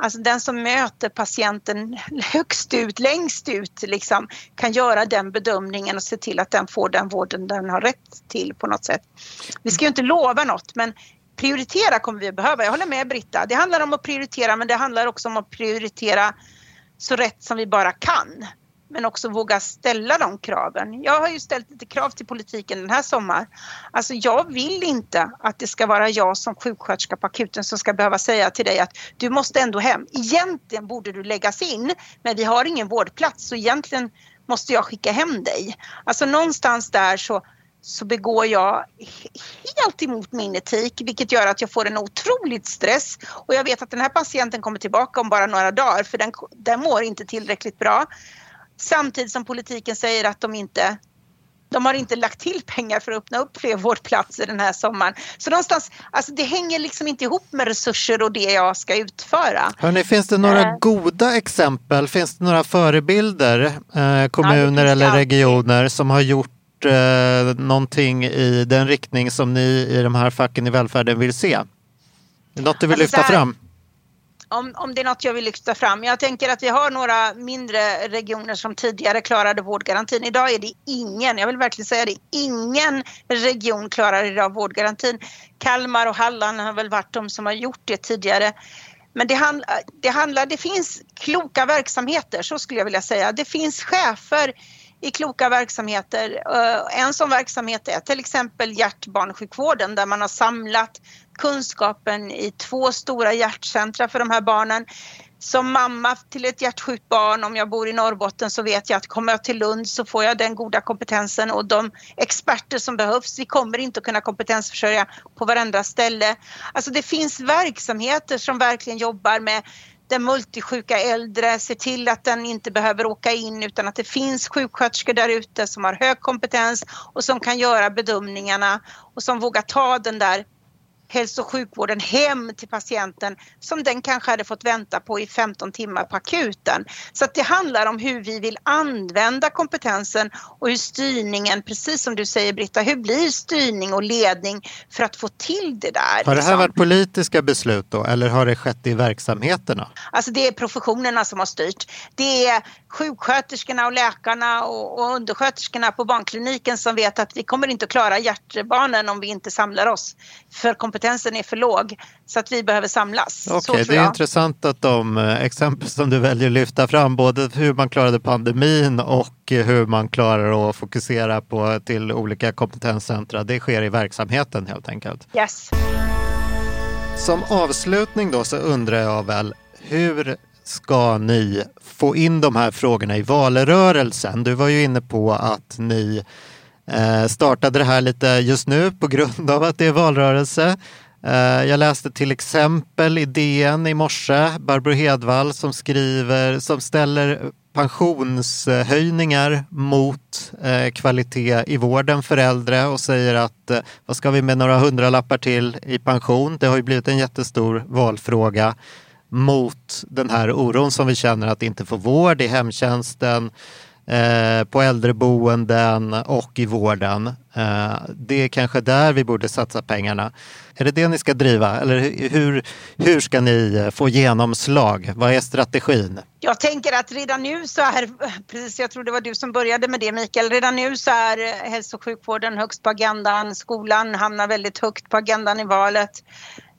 Alltså den som möter patienten högst ut, längst ut, liksom, kan göra den bedömningen och se till att den får den vården den har rätt till på något sätt. Vi ska ju inte lova något men prioritera kommer vi att behöva. Jag håller med Britta. Det handlar om att prioritera men det handlar också om att prioritera så rätt som vi bara kan men också våga ställa de kraven. Jag har ju ställt lite krav till politiken den här sommaren. Alltså jag vill inte att det ska vara jag som sjuksköterska på akuten som ska behöva säga till dig att du måste ändå hem. Egentligen borde du läggas in men vi har ingen vårdplats så egentligen måste jag skicka hem dig. Alltså någonstans där så så begår jag helt emot min etik vilket gör att jag får en otroligt stress och jag vet att den här patienten kommer tillbaka om bara några dagar för den, den mår inte tillräckligt bra. Samtidigt som politiken säger att de inte de har inte lagt till pengar för att öppna upp fler vårdplatser den här sommaren. Så någonstans, alltså det hänger liksom inte ihop med resurser och det jag ska utföra. Hörrni, finns det några äh, goda exempel? Finns det några förebilder, eh, kommuner ja, eller regioner som har gjort eh, någonting i den riktning som ni i de här facken i välfärden vill se? Något du vill alltså, lyfta fram? Om, om det är något jag vill lyfta fram. Jag tänker att vi har några mindre regioner som tidigare klarade vårdgarantin. Idag är det ingen, jag vill verkligen säga det, ingen region klarar idag vårdgarantin. Kalmar och Halland har väl varit de som har gjort det tidigare. Men det, handl det handlar, det finns kloka verksamheter, så skulle jag vilja säga. Det finns chefer i kloka verksamheter. Eh, en sån verksamhet är till exempel hjärtbarnsjukvården där man har samlat kunskapen i två stora hjärtcentra för de här barnen. Som mamma till ett hjärtsjukt barn, om jag bor i Norrbotten så vet jag att kommer jag till Lund så får jag den goda kompetensen och de experter som behövs. Vi kommer inte att kunna kompetensförsörja på varenda ställe. Alltså det finns verksamheter som verkligen jobbar med den multisjuka äldre, se till att den inte behöver åka in utan att det finns sjuksköterskor där ute som har hög kompetens och som kan göra bedömningarna och som vågar ta den där hälso och sjukvården hem till patienten som den kanske hade fått vänta på i 15 timmar på akuten. Så det handlar om hur vi vill använda kompetensen och hur styrningen, precis som du säger Britta, hur blir styrning och ledning för att få till det där? Har det här liksom? varit politiska beslut då eller har det skett i verksamheterna? Alltså det är professionerna som har styrt. Det är sjuksköterskorna och läkarna och, och undersköterskorna på barnkliniken som vet att vi kommer inte att klara hjärtbarnen om vi inte samlar oss för kompetensen är för låg så att vi behöver samlas. Okay, det är intressant att de eh, exempel som du väljer att lyfta fram, både hur man klarade pandemin och hur man klarar att fokusera på till olika kompetenscentra, det sker i verksamheten helt enkelt. Yes. Som avslutning då så undrar jag väl, hur ska ni få in de här frågorna i valrörelsen? Du var ju inne på att ni Eh, startade det här lite just nu på grund [laughs] av att det är valrörelse. Eh, jag läste till exempel i DN i morse, Barbro Hedvall som skriver, som ställer pensionshöjningar mot eh, kvalitet i vården för äldre och säger att vad ska vi med några hundralappar till i pension? Det har ju blivit en jättestor valfråga mot den här oron som vi känner att inte få vård i hemtjänsten, Eh, på äldreboenden och i vården. Eh, det är kanske där vi borde satsa pengarna. Är det det ni ska driva eller hur, hur ska ni eh, få genomslag? Vad är strategin? Jag tänker att redan nu så är, precis jag tror det var du som började med det Mikael, redan nu så är eh, hälso och sjukvården högst på agendan. Skolan hamnar väldigt högt på agendan i valet.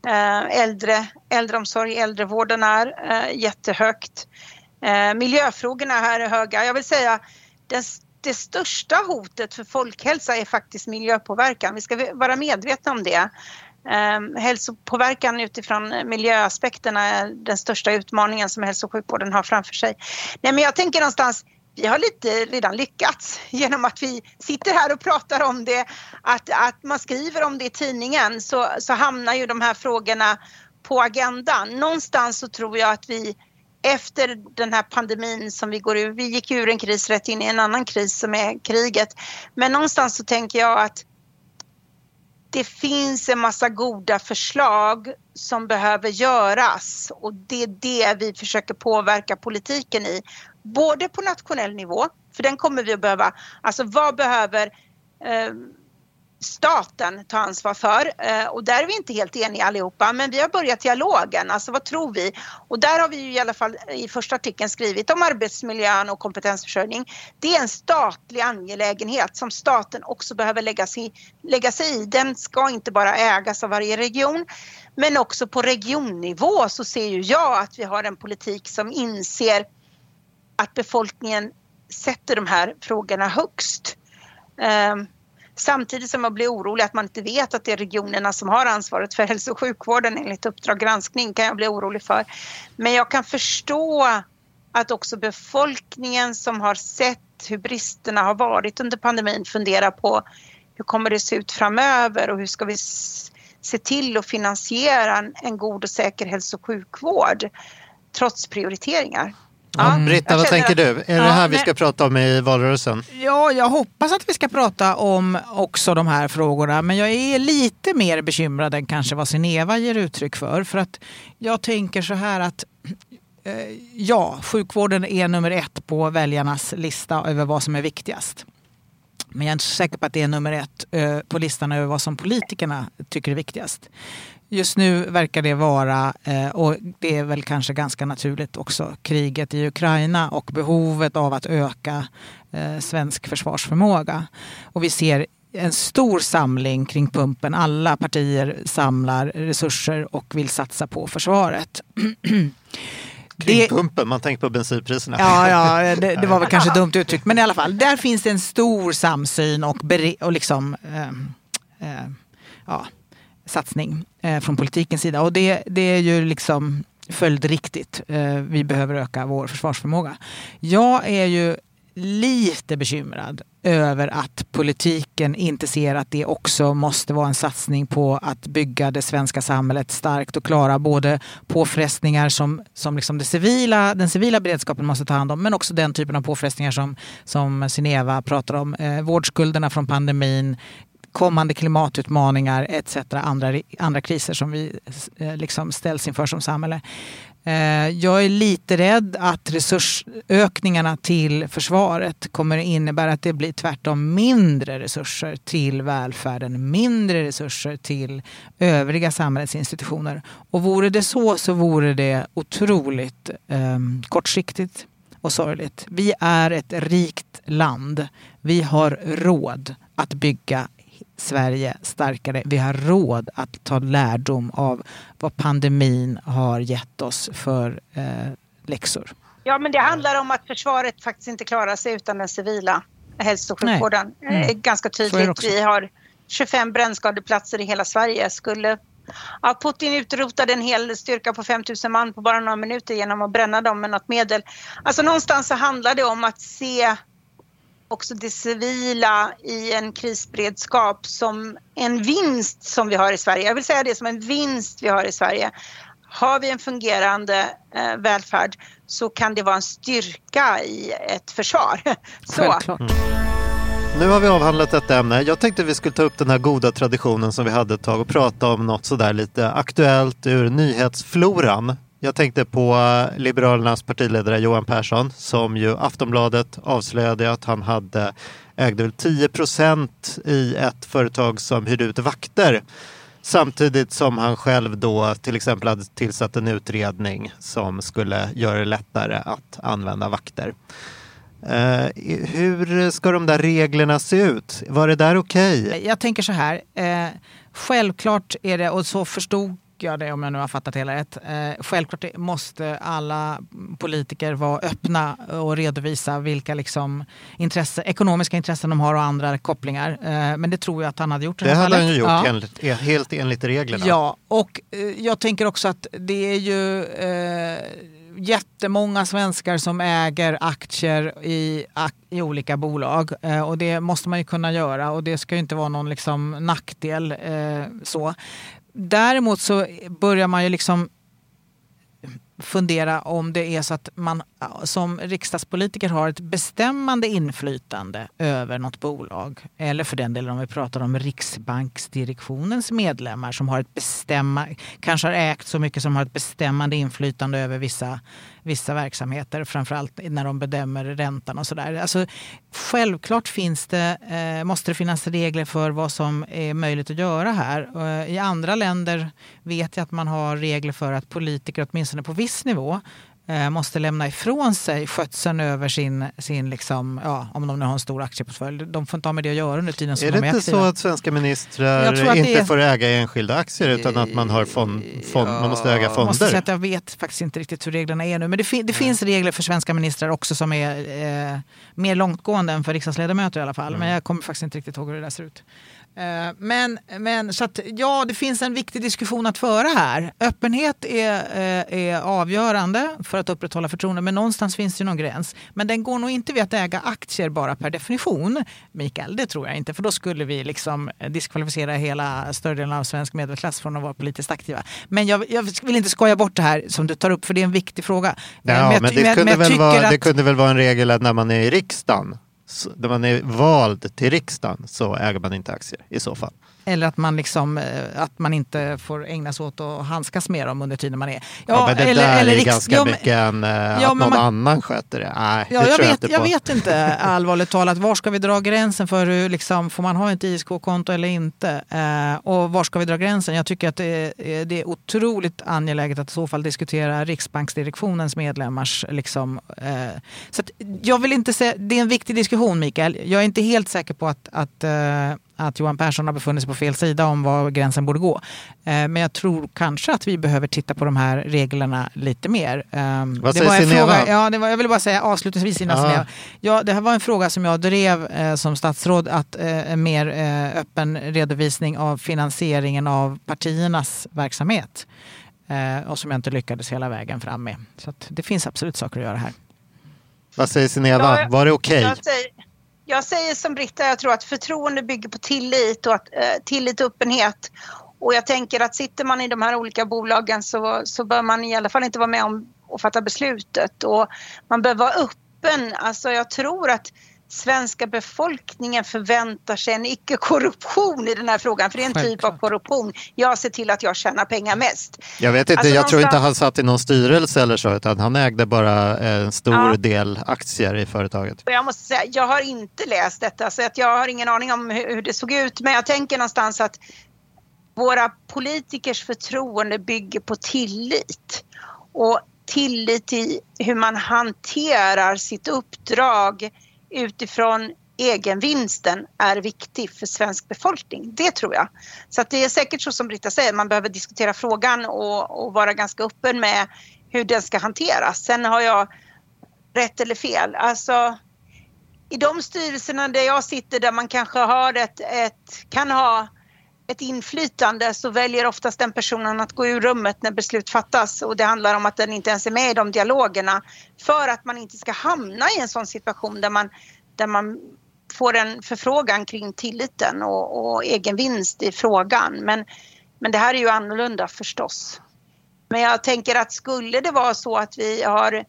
Eh, äldre, äldreomsorg, äldrevården är jättehögt. Eh, miljöfrågorna här är höga. Jag vill säga det, det största hotet för folkhälsa är faktiskt miljöpåverkan. Vi ska vara medvetna om det. Eh, hälsopåverkan utifrån miljöaspekterna är den största utmaningen som hälso och sjukvården har framför sig. Nej, men jag tänker någonstans vi har lite redan lyckats [laughs] genom att vi sitter här och pratar om det. Att, att man skriver om det i tidningen så, så hamnar ju de här frågorna på agendan. Någonstans så tror jag att vi efter den här pandemin som vi går ur, vi gick ur en kris rätt in i en annan kris som är kriget. Men någonstans så tänker jag att det finns en massa goda förslag som behöver göras och det är det vi försöker påverka politiken i. Både på nationell nivå, för den kommer vi att behöva, alltså vad behöver eh, staten ta ansvar för eh, och där är vi inte helt eniga allihopa men vi har börjat dialogen, alltså vad tror vi? Och där har vi ju i alla fall i första artikeln skrivit om arbetsmiljön och kompetensförsörjning. Det är en statlig angelägenhet som staten också behöver lägga sig, lägga sig i. Den ska inte bara ägas av varje region men också på regionnivå så ser ju jag att vi har en politik som inser att befolkningen sätter de här frågorna högst. Ehm, Samtidigt som jag blir orolig att man inte vet att det är regionerna som har ansvaret för hälso och sjukvården enligt Uppdrag granskning kan jag bli orolig för. Men jag kan förstå att också befolkningen som har sett hur bristerna har varit under pandemin funderar på hur kommer det se ut framöver och hur ska vi se till att finansiera en, god och säker hälso och sjukvård trots prioriteringar. Ja, mm. Britta, vad tänker du? Är ja, det här vi ska prata om i valrörelsen? Ja, jag hoppas att vi ska prata om också de här frågorna. Men jag är lite mer bekymrad än kanske vad Sineva ger uttryck för. För att jag tänker så här att eh, ja, sjukvården är nummer ett på väljarnas lista över vad som är viktigast. Men jag är inte så säker på att det är nummer ett eh, på listan över vad som politikerna tycker är viktigast. Just nu verkar det vara, eh, och det är väl kanske ganska naturligt också, kriget i Ukraina och behovet av att öka eh, svensk försvarsförmåga. Och vi ser en stor samling kring pumpen. Alla partier samlar resurser och vill satsa på försvaret. [clears throat] Kring pumpen, man tänker på bensinpriserna. Ja, ja det, det, var väl [laughs] kanske dumt uttryckt. Men i alla fall, där finns det en stor samsyn och, och liksom, eh, eh, ja, satsning eh, från politikens sida. Och det, det är ju liksom följdriktigt. Eh, vi behöver öka vår försvarsförmåga. Jag är ju lite bekymrad över att politiken inte ser att det också måste vara en satsning på att bygga det svenska samhället starkt och klara både påfrestningar som, som liksom det civila, den civila beredskapen måste ta hand om men också den typen av påfrestningar som, som Sineva pratar om. Eh, vårdskulderna från pandemin, kommande klimatutmaningar etc. Andra, andra kriser som vi eh, liksom ställs inför som samhälle. Eh, jag är lite rädd att resursökningarna till försvaret kommer innebära att det blir tvärtom mindre resurser till välfärden, mindre resurser till övriga samhällets institutioner. Och vore det så så vore det otroligt eh, kortsiktigt och sorgligt. Vi är ett rikt land. Vi har råd att bygga Sverige starkare. Vi har råd att ta lärdom av vad pandemin har gett oss för eh, läxor. Ja, men det handlar om att försvaret faktiskt inte klarar sig utan den civila hälso och sjukvården. Mm. Ganska tydligt. Vi har 25 brännskadeplatser i hela Sverige. Skulle ja, Putin utrotade en hel styrka på 5 000 man på bara några minuter genom att bränna dem med något medel. Alltså någonstans så handlar det om att se också det civila i en krisberedskap som en vinst som vi har i Sverige. Jag vill säga det som en vinst vi har i Sverige. Har vi en fungerande eh, välfärd så kan det vara en styrka i ett försvar. [laughs] Så. Självklart. Mm. Nu har vi avhandlat detta ämne. Jag tänkte vi skulle ta upp den här goda traditionen som vi hade ett tag och prata om något sådär lite aktuellt ur nyhetsfloran. Jag tänkte på eh, Liberalernas partiledare Johan Persson som ju Aftonbladet avslöjade att han hade ägde 10 procent i ett företag som hyrde ut vakter. Samtidigt som han själv då till exempel hade tillsatt en utredning som skulle göra det lättare att använda vakter. Uh, hur ska de där reglerna se ut? Var det där okej? Okay? Jag tänker så här. Uh, självklart är det, och så förstod jag det om jag nu har fattat hela rätt. Eh, självklart måste alla politiker vara öppna och redovisa vilka liksom intresse, ekonomiska intressen de har och andra kopplingar. Eh, men det tror jag att han hade gjort. Det hade han ju gjort ja. enligt, helt enligt reglerna. Ja, och eh, jag tänker också att det är ju eh, jättemånga svenskar som äger aktier i, i olika bolag. Eh, och det måste man ju kunna göra och det ska ju inte vara någon liksom nackdel. Eh, så. Däremot så börjar man ju liksom fundera om det är så att man som riksdagspolitiker har ett bestämmande inflytande över något bolag. Eller för den delen om vi pratar om Riksbanksdirektionens medlemmar som har ett bestämma, kanske har ägt så mycket som har ett bestämmande inflytande över vissa, vissa verksamheter. Framförallt när de bedömer räntan och sådär. Alltså, självklart finns det, eh, måste det finnas regler för vad som är möjligt att göra här. Eh, I andra länder vet jag att man har regler för att politiker åtminstone på viss nivå eh, måste lämna ifrån sig skötseln över sin, sin liksom, ja, om de nu har en stor aktieportfölj. De får inte ha med det att göra under tiden som är de är Är det inte aktiva. så att svenska ministrar inte är... får äga enskilda aktier utan att man, har fond, fond, man måste äga fonder? Jag måste säga att jag vet faktiskt inte riktigt hur reglerna är nu. Men det, fin det finns regler för svenska ministrar också som är eh, mer långtgående än för riksdagsledamöter i alla fall. Mm. Men jag kommer faktiskt inte riktigt ihåg hur det där ser ut. Eh, men, men så att, ja, det finns en viktig diskussion att föra här. Öppenhet är, eh, är avgörande för att upprätthålla förtroende, men någonstans finns det någon gräns. Men den går nog inte vid att äga aktier bara per definition, Mikael. Det tror jag inte, för då skulle vi liksom diskvalificera hela större delen av svensk medelklass från att vara politiskt aktiva. Men jag, jag vill inte skoja bort det här som du tar upp, för det är en viktig fråga. Ja, men, jag, men, det, kunde men väl vara, att... det kunde väl vara en regel att när man är i riksdagen när man är vald till riksdagen så äger man inte aktier i så fall. Eller att man, liksom, eh, att man inte får ägna sig åt att handskas med dem under tiden man är. Ja, ja men det eller, där eller är ganska ja, mycket en, eh, ja, att någon man, annan sköter det. Nej, ja, det jag, vet, jag, inte jag vet inte [laughs] allvarligt talat. Var ska vi dra gränsen för hur, liksom, får man ha ett ISK-konto eller inte? Eh, och var ska vi dra gränsen? Jag tycker att det är, det är otroligt angeläget att i så fall diskutera Riksbanksdirektionens medlemmars... Liksom, eh, så jag vill inte säga, det är en viktig diskussion Mikael. Jag är inte helt säker på att, att eh, att Johan Persson har befunnit sig på fel sida om var gränsen borde gå. Eh, men jag tror kanske att vi behöver titta på de här reglerna lite mer. Ehm, Vad säger Sineva? Ja, det var, jag vill bara säga avslutningsvis innan Sineva. Ja, det här var en fråga som jag drev eh, som statsråd, att eh, en mer öppen redovisning av finansieringen av partiernas verksamhet. Och som jag inte lyckades hela vägen fram med. Så det finns absolut saker att göra här. Vad säger Sineva? Var det okej? Okay? Jag säger som Britta, jag tror att förtroende bygger på tillit och att, eh, tillit och öppenhet. Och jag tänker att sitter man i de här olika bolagen så, så bör man i alla fall inte vara med om att fatta beslutet. Och man bör vara öppen. Alltså jag tror att svenska befolkningen förväntar sig en icke-korruption i den här frågan. För det är en Självklart. typ av korruption. Jag ser till att jag tjänar pengar mest. Jag vet inte, alltså, jag tror inte han satt i någon styrelse eller så, utan han ägde bara en stor ja. del aktier i företaget. Jag måste säga, jag har inte läst detta, så att jag har ingen aning om hur det såg ut. Men jag tänker någonstans att våra politikers förtroende bygger på tillit. Och tillit i hur man hanterar sitt uppdrag utifrån egenvinsten är viktig för svensk befolkning. Det tror jag. Så att det är säkert så som Britta säger, man behöver diskutera frågan och, och vara ganska öppen med hur den ska hanteras. Sen har jag rätt eller fel. Alltså, i de styrelserna där jag sitter där man kanske har ett, ett, kan ha ett inflytande så väljer oftast den personen att gå ur rummet när beslut fattas och det handlar om att den inte ens är med i de dialogerna för att man inte ska hamna i en sån situation där man, där man får en förfrågan kring tilliten och, och egen vinst i frågan. Men, men det här är ju annorlunda förstås. Men jag tänker att skulle det vara så att vi har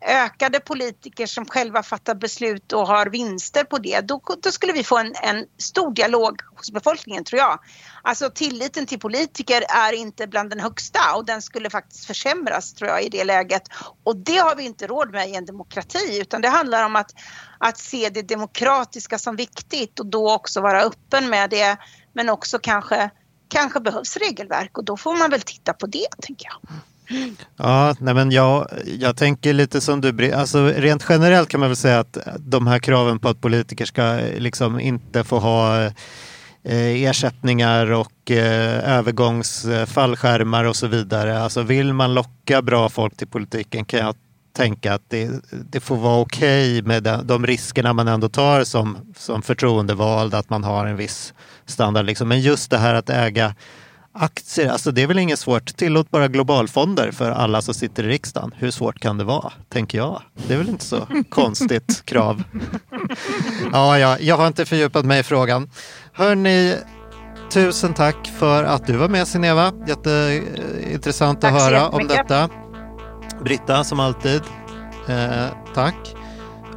ökade politiker som själva fattar beslut och har vinster på det, då, då skulle vi få en, en, stor dialog hos befolkningen tror jag. Alltså tilliten till politiker är inte bland den högsta och den skulle faktiskt försämras tror jag i det läget. Och det har vi inte råd med i en demokrati utan det handlar om att, att se det demokratiska som viktigt och då också vara öppen med det men också kanske, kanske behövs regelverk och då får man väl titta på det tänker jag. Ja, nej men jag, jag tänker lite som du, alltså rent generellt kan man väl säga att de här kraven på att politiker ska eh, liksom inte få ha eh, ersättningar och eh, övergångsfallskärmar och så vidare. Alltså vill man locka bra folk till politiken kan jag tänka att det, det får vara okej okay med de, de riskerna man ändå tar som, som förtroendevald, att man har en viss standard. Liksom. Men just det här att äga Aktier, alltså det är väl inget svårt. Tillåt bara globalfonder för alla som sitter i riksdagen. Hur svårt kan det vara, tänker jag. Det är väl inte så [laughs] konstigt krav. Ja, ja, jag har inte fördjupat mig i frågan. Hörni, tusen tack för att du var med Sineva. Jätteintressant att höra om detta. Britta som alltid, eh, tack.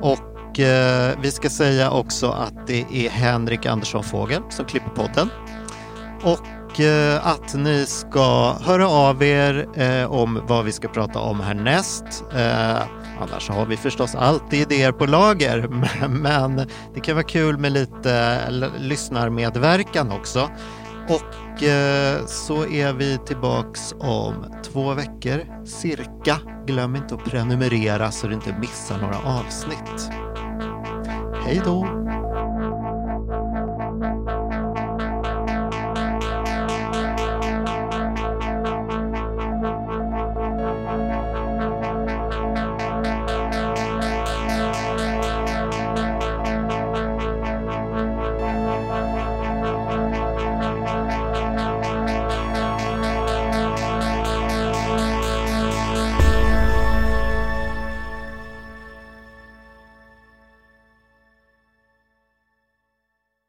Och eh, vi ska säga också att det är Henrik Andersson Fågel som klipper podden. Och och eh, att ni ska höra av er eh, om vad vi ska prata om härnäst. Eh, annars har vi förstås alltid idéer på lager, [laughs] men det kan vara kul med lite lyssnarmedverkan också. Och så är vi tillbaks om två veckor cirka. Glöm inte att prenumerera så du inte missar några avsnitt. Hej då!